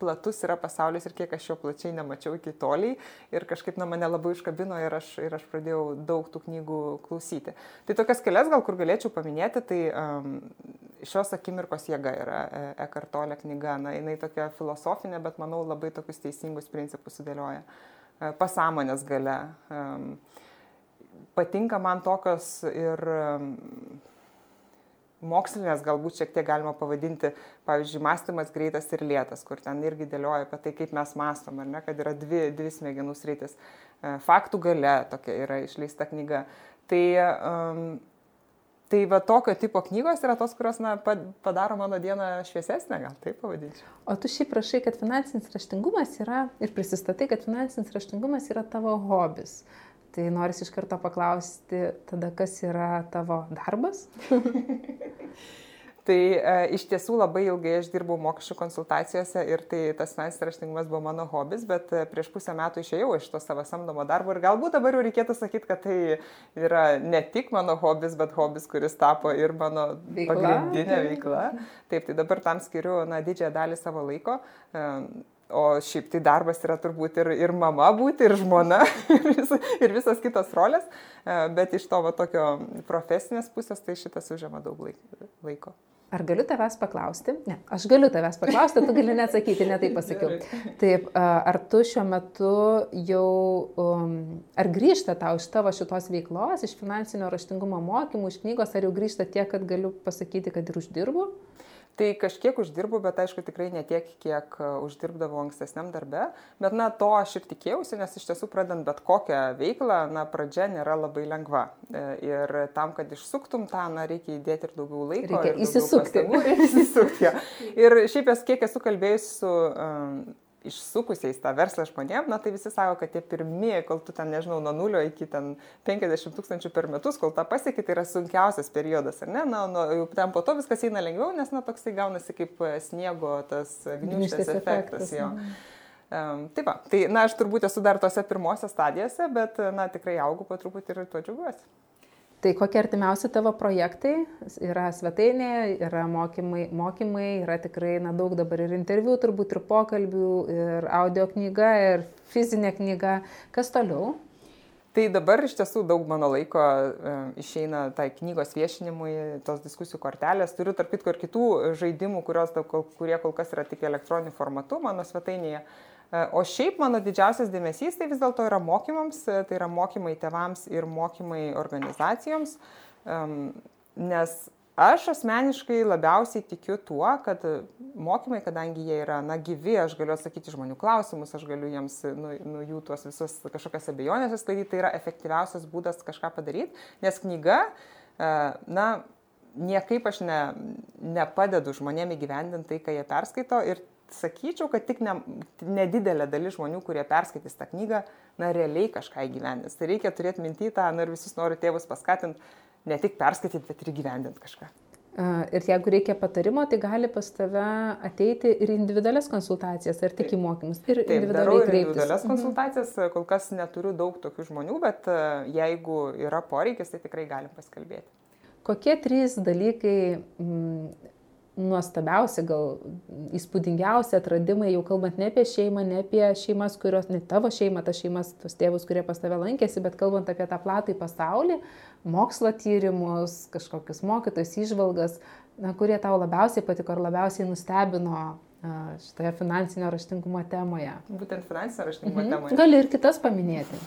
platus yra pasaulis ir kiek aš jo plačiai nemačiau iki toliai ir kažkaip na, mane labai užkabino ir aš, ir aš pradėjau daug tų knygų klausyti. Tai tokias kelias gal kur galėčiau paminėti, tai um, šios akimirkos jėga yra Ekartolė knyga, na, jinai tokia filosofinė, bet manau labai tokius teisingus principus sudėlioja. E, pasąmonės gale. Um, patinka man tokios ir um, mokslinės galbūt šiek tiek galima pavadinti, pavyzdžiui, mąstymas greitas ir lėtas, kur ten irgi dėlioja apie tai, kaip mes mąstom, ar ne, kad yra dvi, dvi smegenų sritis. E, faktų gale tokia yra išleista knyga. Tai, um, tai va tokio tipo knygos yra tos, kurios na, padaro mano dieną šviesesnę, gal taip pavadinčiau. O tu šiaip prašai, kad finansinis raštingumas yra ir prisistatai, kad finansinis raštingumas yra tavo hobis. Tai noris iš karto paklausti, tada kas yra tavo darbas? Tai e, iš tiesų labai ilgai aš dirbau mokesčių konsultacijose ir tai tas finansinis raštingumas buvo mano hobis, bet e, prieš pusę metų išėjau iš to savo samdomo darbo ir galbūt dabar jau reikėtų sakyti, kad tai yra ne tik mano hobis, bet hobis, kuris tapo ir mano veikla. pagrindinė veikla. Taip, tai dabar tam skiriu na, didžiąją dalį savo laiko. E, O šiaip tai darbas yra turbūt ir, ir mama būti, ir žmona, [laughs] ir, vis, ir visas kitos rolės, e, bet iš to va, tokio profesinės pusės tai šitas užima daug laiko. Ar galiu tavęs paklausti? Ne, aš galiu tavęs paklausti, tu gali neatsakyti, ne taip pasakiau. Taip, ar tu šiuo metu jau, um, ar grįžta tau iš tavo šitos veiklos, iš finansinio raštingumo mokymų, iš knygos, ar jau grįžta tiek, kad galiu pasakyti, kad ir uždirbu? Tai kažkiek uždirbu, bet aišku tikrai ne tiek, kiek e, uždirbdavau ankstesniam darbe. Bet na, to aš ir tikėjausi, nes iš tiesų pradant bet kokią veiklą, na, pradžia nėra labai lengva. E, ir tam, kad išsuktum tą, na, reikia įdėti ir daugiau laiko. Reikia įsisukti. Reikia [laughs] įsisukti. Ir šiaip esu, kiek esu kalbėjus su um, išsukusiais tą verslą žmonėm, na tai visi sako, kad tie pirmieji, kol tu ten, nežinau, nuo nulio iki ten 50 tūkstančių per metus, kol tą pasiekit, tai yra sunkiausias periodas, ar ne? Na, nu, ten po to viskas eina lengviau, nes, na, toksai gaunasi kaip sniego tas gniužtės efektas. efektas jo. Um, taip, va, tai, na, aš turbūt esu dar tose pirmose stadijose, bet, na, tikrai augu po truputį ir tuo džiaugiuosi. Tai kokie artimiausi tavo projektai? Yra svetainė, yra mokymai, mokymai yra tikrai na, daug dabar ir interviu, turbūt ir pokalbių, ir audio knyga, ir fizinė knyga. Kas toliau? Tai dabar iš tiesų daug mano laiko e, išeina tai knygos viešinimui, tos diskusijų kortelės. Turiu tarp kitko ir kitų žaidimų, kurios, kurie kol kas yra tik elektroniniu formatu mano svetainėje. E, o šiaip mano didžiausias dėmesys tai vis dėlto yra mokymams, e, tai yra mokymai tevams ir mokymai organizacijoms, nes aš asmeniškai labiausiai tikiu tuo, kad mokymai, kadangi jie yra, na, gyvi, aš galiu atsakyti žmonių klausimus, aš galiu jiems, nu, nu jų tuos visus kažkokias abejonės įsklaidyti, tai yra efektyviausias būdas kažką padaryti, nes knyga, e, na, niekaip aš ne, nepadedu žmonėm įgyvendinti tai, ką jie perskaito ir sakyčiau, kad tik ne, nedidelė dalis žmonių, kurie perskaitys tą knygą, na, realiai kažką įgyvendins. Tai reikia turėti mintį tą, na ir visus noriu tėvus paskatinti ne tik perskaityti, bet ir įgyvendinti kažką. Ir jeigu reikia patarimo, tai gali pas tave ateiti ir individualias konsultacijas, ar tik į mokymus. Ir Taip, individualiai kreiptis. Individualias mhm. konsultacijas, kol kas neturiu daug tokių žmonių, bet jeigu yra poreikis, tai tikrai galim paskalbėti. Kokie trys dalykai nuostabiausi, gal įspūdingiausi atradimai, jau kalbant ne apie šeimą, ne apie šeimas, kurios, ne tavo šeima, tas šeimas, tos tėvus, kurie pas tave lankėsi, bet kalbant apie tą platą į pasaulį, mokslo tyrimus, kažkokius mokytojus, išvalgas, na, kurie tau labiausiai patiko ar labiausiai nustebino šitoje finansinio raštingumo temoje. Būtent finansinio raštingumo mhm. temoje. Gali ir kitas paminėti.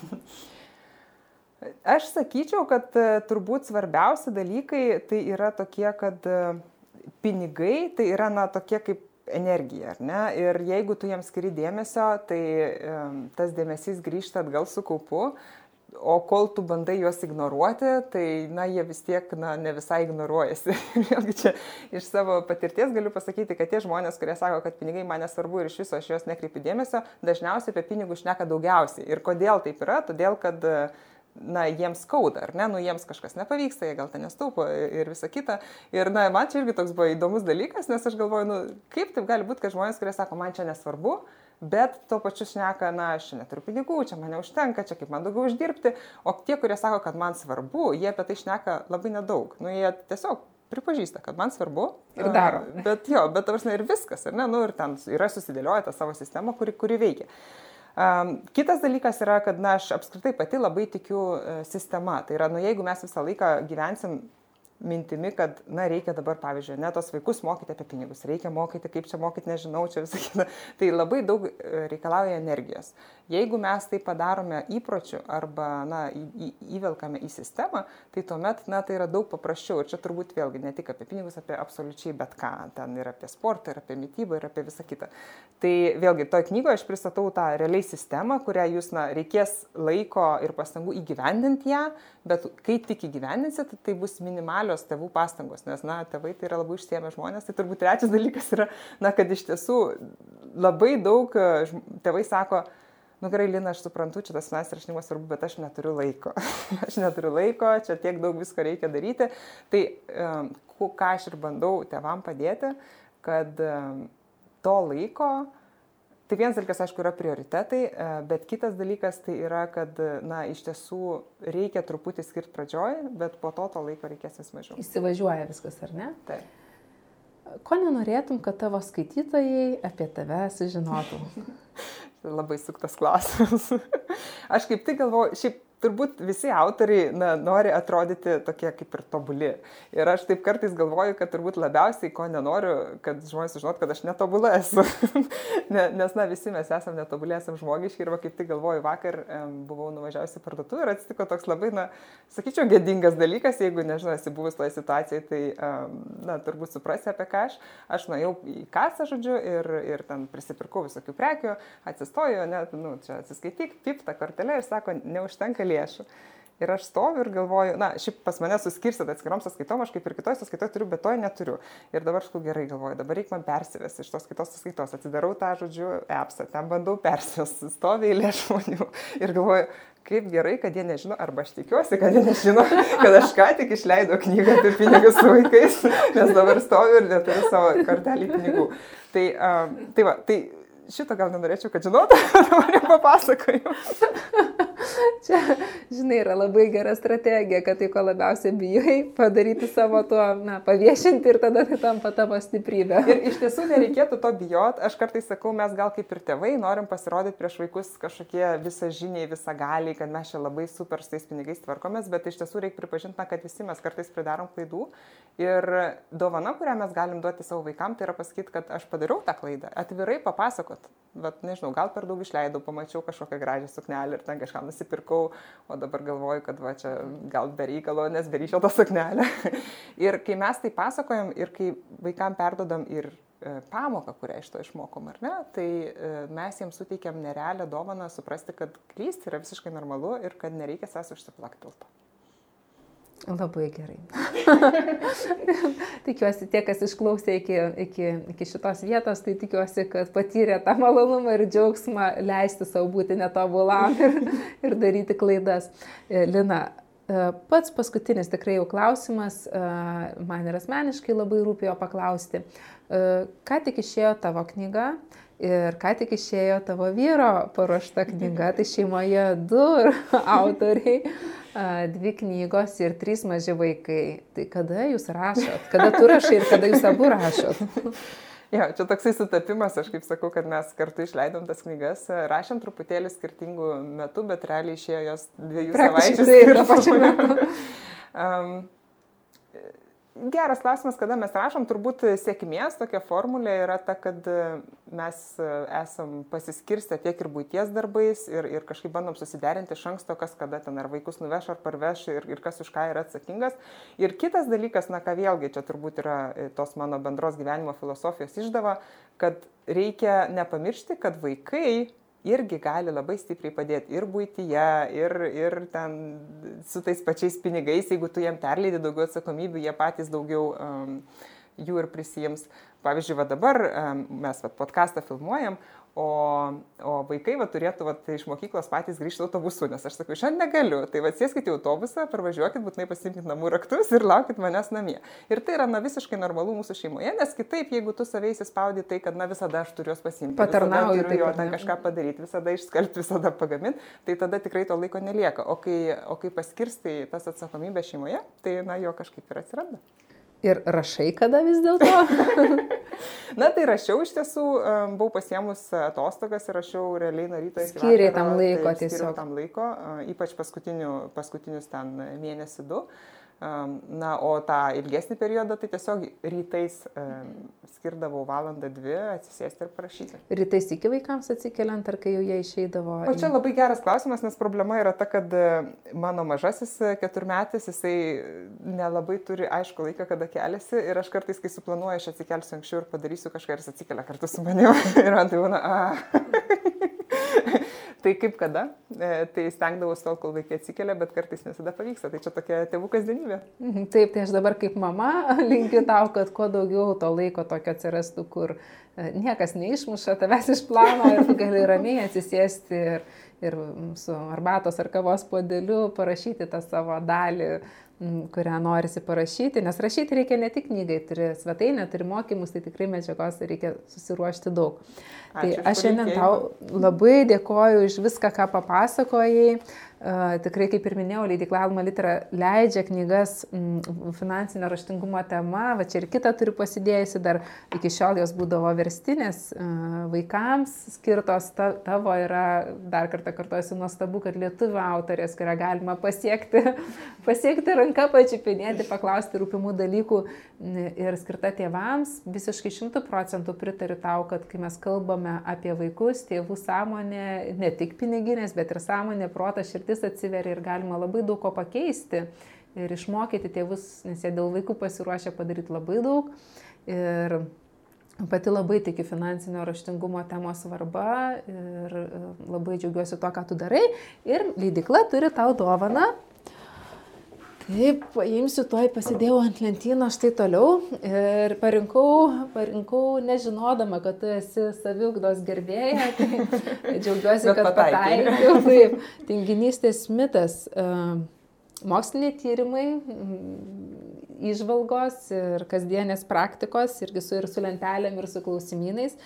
Aš sakyčiau, kad e, turbūt svarbiausi dalykai tai yra tokie, kad uh, pinigai tai yra, na, tokie kaip energija, ar ne? Ir jeigu tu jiems skiri dėmesio, tai um, tas dėmesys grįžta atgal su kaupu, o kol tu bandai juos ignoruoti, tai, na, jie vis tiek, na, ne visai ignoruojasi. [laughs] Vėlgi čia iš savo patirties galiu pasakyti, kad tie žmonės, kurie sako, kad pinigai man nesvarbu ir iš viso aš juos nekreipiu dėmesio, dažniausiai apie pinigus šneka daugiausiai. Ir kodėl taip yra? Todėl, kad uh, na, jiems skauda, ar ne, nu, jiems kažkas nepavyksta, jie gal ten nestaupo ir visa kita. Ir, na, man čia irgi toks buvo įdomus dalykas, nes aš galvoju, nu, kaip taip gali būti, kad žmonės, kurie sako, man čia nesvarbu, bet tuo pačiu šneka, na, aš neturiu pinigų, čia man neužtenka, čia kaip man daugiau uždirbti, o tie, kurie sako, kad man svarbu, jie apie tai šneka labai nedaug. Nu, jie tiesiog pripažįsta, kad man svarbu. Ir daro. Bet jo, bet tavarsne ir viskas, ar ne, nu, ir ten yra susidėlioję tą savo sistemą, kuri, kuri veikia. Kitas dalykas yra, kad na, aš apskritai pati labai tikiu e, sistema. Tai yra, nu, jeigu mes visą laiką gyvensim mintimi, kad, na, reikia dabar, pavyzdžiui, ne tos vaikus mokyti apie pinigus, reikia mokyti, kaip čia mokyti, nežinau, čia visą kitą. Tai labai daug e, reikalauja energijos. Jeigu mes tai padarome įpročiu arba, na, į, į, įvelkame į sistemą, tai tuomet, na, tai yra daug paprasčiau. Ir čia turbūt vėlgi ne tik apie pinigus, apie absoliučiai bet ką. Ten ir apie sportą, ir apie mytybą, ir apie visą kitą. Tai vėlgi, toje knygoje aš pristatau tą realiai sistemą, kurią jūs, na, reikės laiko ir pastangų įgyvendinti ją, bet kai tik įgyvendinsit, tai bus minimalios tėvų pastangos, nes, na, tėvai tai yra labai išsiemę žmonės. Tai turbūt trečias dalykas yra, na, kad iš tiesų labai daug e, tėvai sako, nu gerai, Lina, aš suprantu, čia tas finansinis rašymas svarbu, bet aš neturiu laiko. [laughs] aš neturiu laiko, čia tiek daug visko reikia daryti. Tai um, ką aš ir bandau tėvam padėti, kad um, to laiko Tai vienas dalykas, aišku, yra prioritetai, e, bet kitas dalykas tai yra, kad, na, iš tiesų reikia truputį skirti pradžioj, bet po to to laiko reikės vis mažiau. Įsivažiuoja viskas, ar ne? Taip. Ko nenorėtum, kad tavo skaitytojai apie tave sužinotų? [laughs] Labai suktas klausimas. Aš kaip tik galvoju, šiaip turbūt visi autoriai na, nori atrodyti tokie kaip ir tobuli. Ir aš taip kartais galvoju, kad turbūt labiausiai ko nenoriu, kad žmonės žinot, kad aš netobulai esu. [laughs] Nes, na, visi mes esame netobulai, esame žmogiški ir va kaip tik galvoju, vakar um, buvau nuvažiavusi parduotuvę ir atsitiko toks labai, na, sakyčiau, gėdingas dalykas, jeigu, nežinau, esi buvus toje situacijoje, tai, um, na, turbūt suprasi apie ką aš. Aš nuėjau į kasą, žodžiu, ir, ir ten prisipirkau visokių prekių, atsistoju, net, nu, čia atsiskaityk, pip tą kortelę ir sako, neužtenka lėšų. Ir aš stoviu ir galvoju, na, šiaip pas mane suskirsit atskirom sąskaitom, aš kaip ir kitoj sąskaitoje turiu, bet to neturiu. Ir dabar aš gerai galvoju, dabar reikia man persivesti iš tos kitos sąskaitos. Atsidarau tą, žodžiu, appsą, ten bandau persivesti, stovi eilė žmonių. Ir galvoju, kaip gerai, kad jie nežino, arba aš tikiuosi, kad jie nežino, kad aš ką tik išleidau knygą apie pinigus su vaikais, nes dabar stoviu ir neturiu savo kortelį pinigų. Tai, um, tai va, tai šito gal nenorėčiau, kad žinotų, [laughs] dabar jau papasakoju. [laughs] Čia, žinai, yra labai gera strategija, kad tai ko labiausiai bijai padaryti savo tuo, na, paviešinti ir tada tai tampa tavo stiprybė. Ir iš tiesų nereikėtų to bijot. Aš kartais sakau, mes gal kaip ir tėvai norim pasirodyti prieš vaikus kažkokie visažiniai, visagaliai, kad mes čia labai super su tais pinigais tvarkomės, bet iš tiesų reikia pripažinti, kad visi mes kartais pridarom klaidų. Ir dovana, kurią mes galim duoti savo vaikams, tai yra pasakyti, kad aš padariau tą klaidą. Atvirai papasakot. Bet nežinau, gal per daug išleidau, pamačiau kažkokią gražią suknelę ir ten kažką nusipirkau o dabar galvoju, kad va čia gal be reikalo, nes beryčiau tą suknelę. [laughs] ir kai mes tai pasakojam ir kai vaikam perdodam ir e, pamoką, kurią iš to išmokom, ar ne, tai e, mes jiems suteikiam nerealią dovaną suprasti, kad klysti yra visiškai normalu ir kad nereikia sąs užsiplakti dėl to. Labai gerai. [laughs] tikiuosi, tie, kas išklausė iki, iki, iki šitos vietos, tai tikiuosi, kad patyrė tą malonumą ir džiaugsmą leisti savo būti netobulam ir, [laughs] ir daryti klaidas. E, Lina, e, pats paskutinis tikrai jau klausimas, e, man ir asmeniškai labai rūpėjo paklausti. Ką tik išėjo tavo knyga? Ir ką tik išėjo tavo vyro paruošta knyga, tai šeimoje du [laughs] autoriai dvi knygos ir trys maži vaikai. Tai kada jūs rašot? Kada tu rašai ir kada jūs abu rašot? [laughs] Jo, čia toksai sutapimas, aš kaip sakau, kad mes kartu išleidom tas knygas, rašėm truputėlį skirtingų metų, bet realiai išėjo jos dviejų savaičių. Taip, tą pačią metu. um, Geras klausimas, kada mes rašom, turbūt sėkmės tokia formulė yra ta, kad mes esam pasiskirstę tiek ir būties darbais ir, ir kažkaip bandom susiderinti iš anksto, kas kada ten ar vaikus nuveš ar parveš ir, ir kas už ką yra atsakingas. Ir kitas dalykas, na ką vėlgi čia turbūt yra tos mano bendros gyvenimo filosofijos išdava, kad reikia nepamiršti, kad vaikai irgi gali labai stipriai padėti ir būtyje, ir, ir ten su tais pačiais pinigais, jeigu tu jiem perleidi daugiau atsakomybių, jie patys daugiau um, jų ir prisijims. Pavyzdžiui, va dabar um, mes va, podcastą filmuojam, O, o vaikai va, turėtų va, tai iš mokyklos patys grįžti autobusu, nes aš sakau, šiandien negaliu. Tai va, sėskite į autobusą, parvažiuokit, būtinai pasimkite namų raktus ir laukit manęs namie. Ir tai yra na, visiškai normalu mūsų šeimoje, nes kitaip, jeigu tu savai įsispaudi tai, kad na, visada aš turiu juos pasimti, patarnauju, turiu jo ten kažką padaryti, visada išskalbti, visada pagaminti, tai tada tikrai to laiko nelieka. O kai, o kai paskirstai tas atsakomybė šeimoje, tai na, jo kažkaip ir atsiranda. Ir rašai kada vis dėlto? [laughs] Na tai rašiau iš tiesų, buvau pasiemus atostogas ir rašiau realiai nuo ryto iki vakaro. Skiriai tam laiko tai tiesiog. tam laiko, ypač paskutinius ten mėnesį du. Na, o tą ilgesnį periodą tai tiesiog rytais skirdavau valandą, dvi atsisėsti ir parašyti. Rytais iki vaikams atsikeliant, ar kai jau jie išeidavo? O čia labai geras klausimas, nes problema yra ta, kad e, mano mažasis e, keturmetis, jisai nelabai turi aišku laiką, kada keliasi ir aš kartais, kai suplanuoju, aš atsikelsiu anksčiau ir padarysiu kažką ir jis atsikelia kartu su manimi [laughs] ir man tai būna, a. [laughs] tai kaip kada, e, tai stengdavausi tol, kol vaikai atsikelia, bet kartais ne visada pavyksta. Tai čia tokia tėvų kasdienybė. Mhm, taip, tai aš dabar kaip mama [laughs] linkiu tau, kad kuo daugiau to laiko tokio atsirastų, kur e, niekas neišmuša tavęs iš plano ir gali ramiai atsisėsti ir, ir su arbatos ar kavos podeliu parašyti tą savo dalį kurią norisi parašyti, nes rašyti reikia ne tik knygai, turi svetainę, turi mokymus, tai tikrai medžiagos reikia susiruošti daug. Tai Ačiū tai aš šiandien tau labai dėkoju už viską, ką papasakojai. Tikrai, kaip ir minėjau, leidikla Alma Litera leidžia knygas finansinio raštingumo tema, va čia ir kitą turiu pasidėjusi, dar iki šiol jos būdavo verstinės vaikams skirtos, ta, tavo yra, dar kartą kartuosiu, nuostabu, kad lietuvių autorės, kurią galima pasiekti, [laughs] pasiekti ranką, pačiupinėti, paklausti rūpimų dalykų ir skirta tėvams, visiškai šimtų procentų pritariu tau, kad kai mes kalbame apie vaikus, tėvų sąmonė, ne tik piniginės, bet ir sąmonė, protas, širdis, širdis atsiveria ir galima labai daug ko pakeisti ir išmokyti tėvus, nes jie dėl vaikų pasiruošę padaryti labai daug. Ir pati labai tikiu finansinio raštingumo temos svarba ir e, labai džiaugiuosi to, ką tu darai. Ir leidikla turi tau dovaną Taip, paimsiu tuoj, pasidėjau ant lentynos štai toliau. Ir parinkau, parinkau nežinodama, kad tu esi saviugdos gerbėja, tai [laughs] džiaugiuosi, kad pataikiau. Taip, tinginystės mitas, e, moksliniai tyrimai, išvalgos ir kasdienės praktikos, irgi su, ir su lentelėm, ir su klausimynais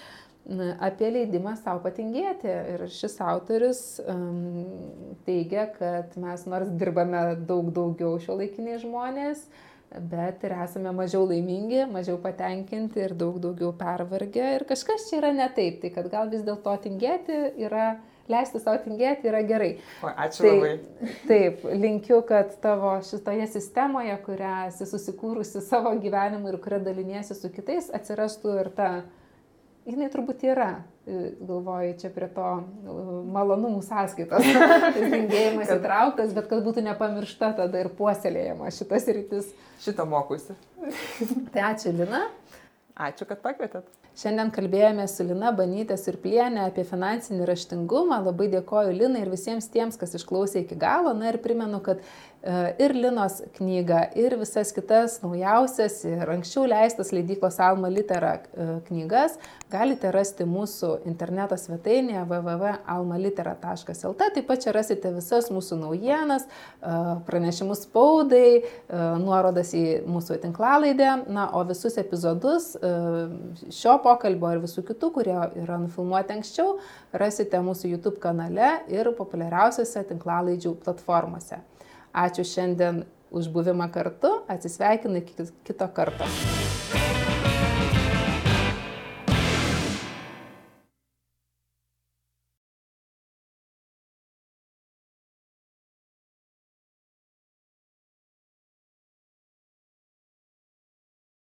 apie leidimą savo patingėti. Ir šis autorius um, teigia, kad mes nors dirbame daug daugiau šio laikiniai žmonės, bet ir esame mažiau laimingi, mažiau patenkinti ir daug daugiau pervargę. Ir kažkas čia yra ne taip, tai kad gal vis dėlto tingėti yra leisti savo tingėti yra gerai. O, ačiū tai, labai. [laughs] Taip, linkiu, kad tavo šitoje sistemoje, kurią esi susikūrusi savo gyvenimu ir kurią daliniesi su kitais, atsirastų ir ta jinai turbūt yra, e, galvoju, čia prie to e, malonumų sąskaitos. [laughs] Tingėjimas įtrauktas, bet kad būtų nepamiršta tada ir puoselėjama šitas rytis. Šitą mokusi. tai ačiū, Lina. Ačiū, kad pakvietėt. Šiandien kalbėjome su Lina Banytė Surplienė apie finansinį raštingumą. Labai dėkoju Linai ir visiems tiems, kas išklausė iki galo. Na ir primenu, kad ir Linos knygą, ir visas kitas naujausias ir anksčiau leistas leidyklos Alma Litera e, knygas galite rasti mūsų interneto svetainėje www.almalitera.lt. Taip pat čia rasite visas mūsų naujienas, e, pranešimus spaudai, nuorodas į mūsų tinklalaidę. Na, o visus epizodus šio pokalbio ir visų kitų, kurie yra nufilmuoti anksčiau, rasite mūsų YouTube kanale ir populiariausiose tinklalaidžių platformose. Ačiū šiandien už buvimą kartu, atsisveikinu iki kito karto.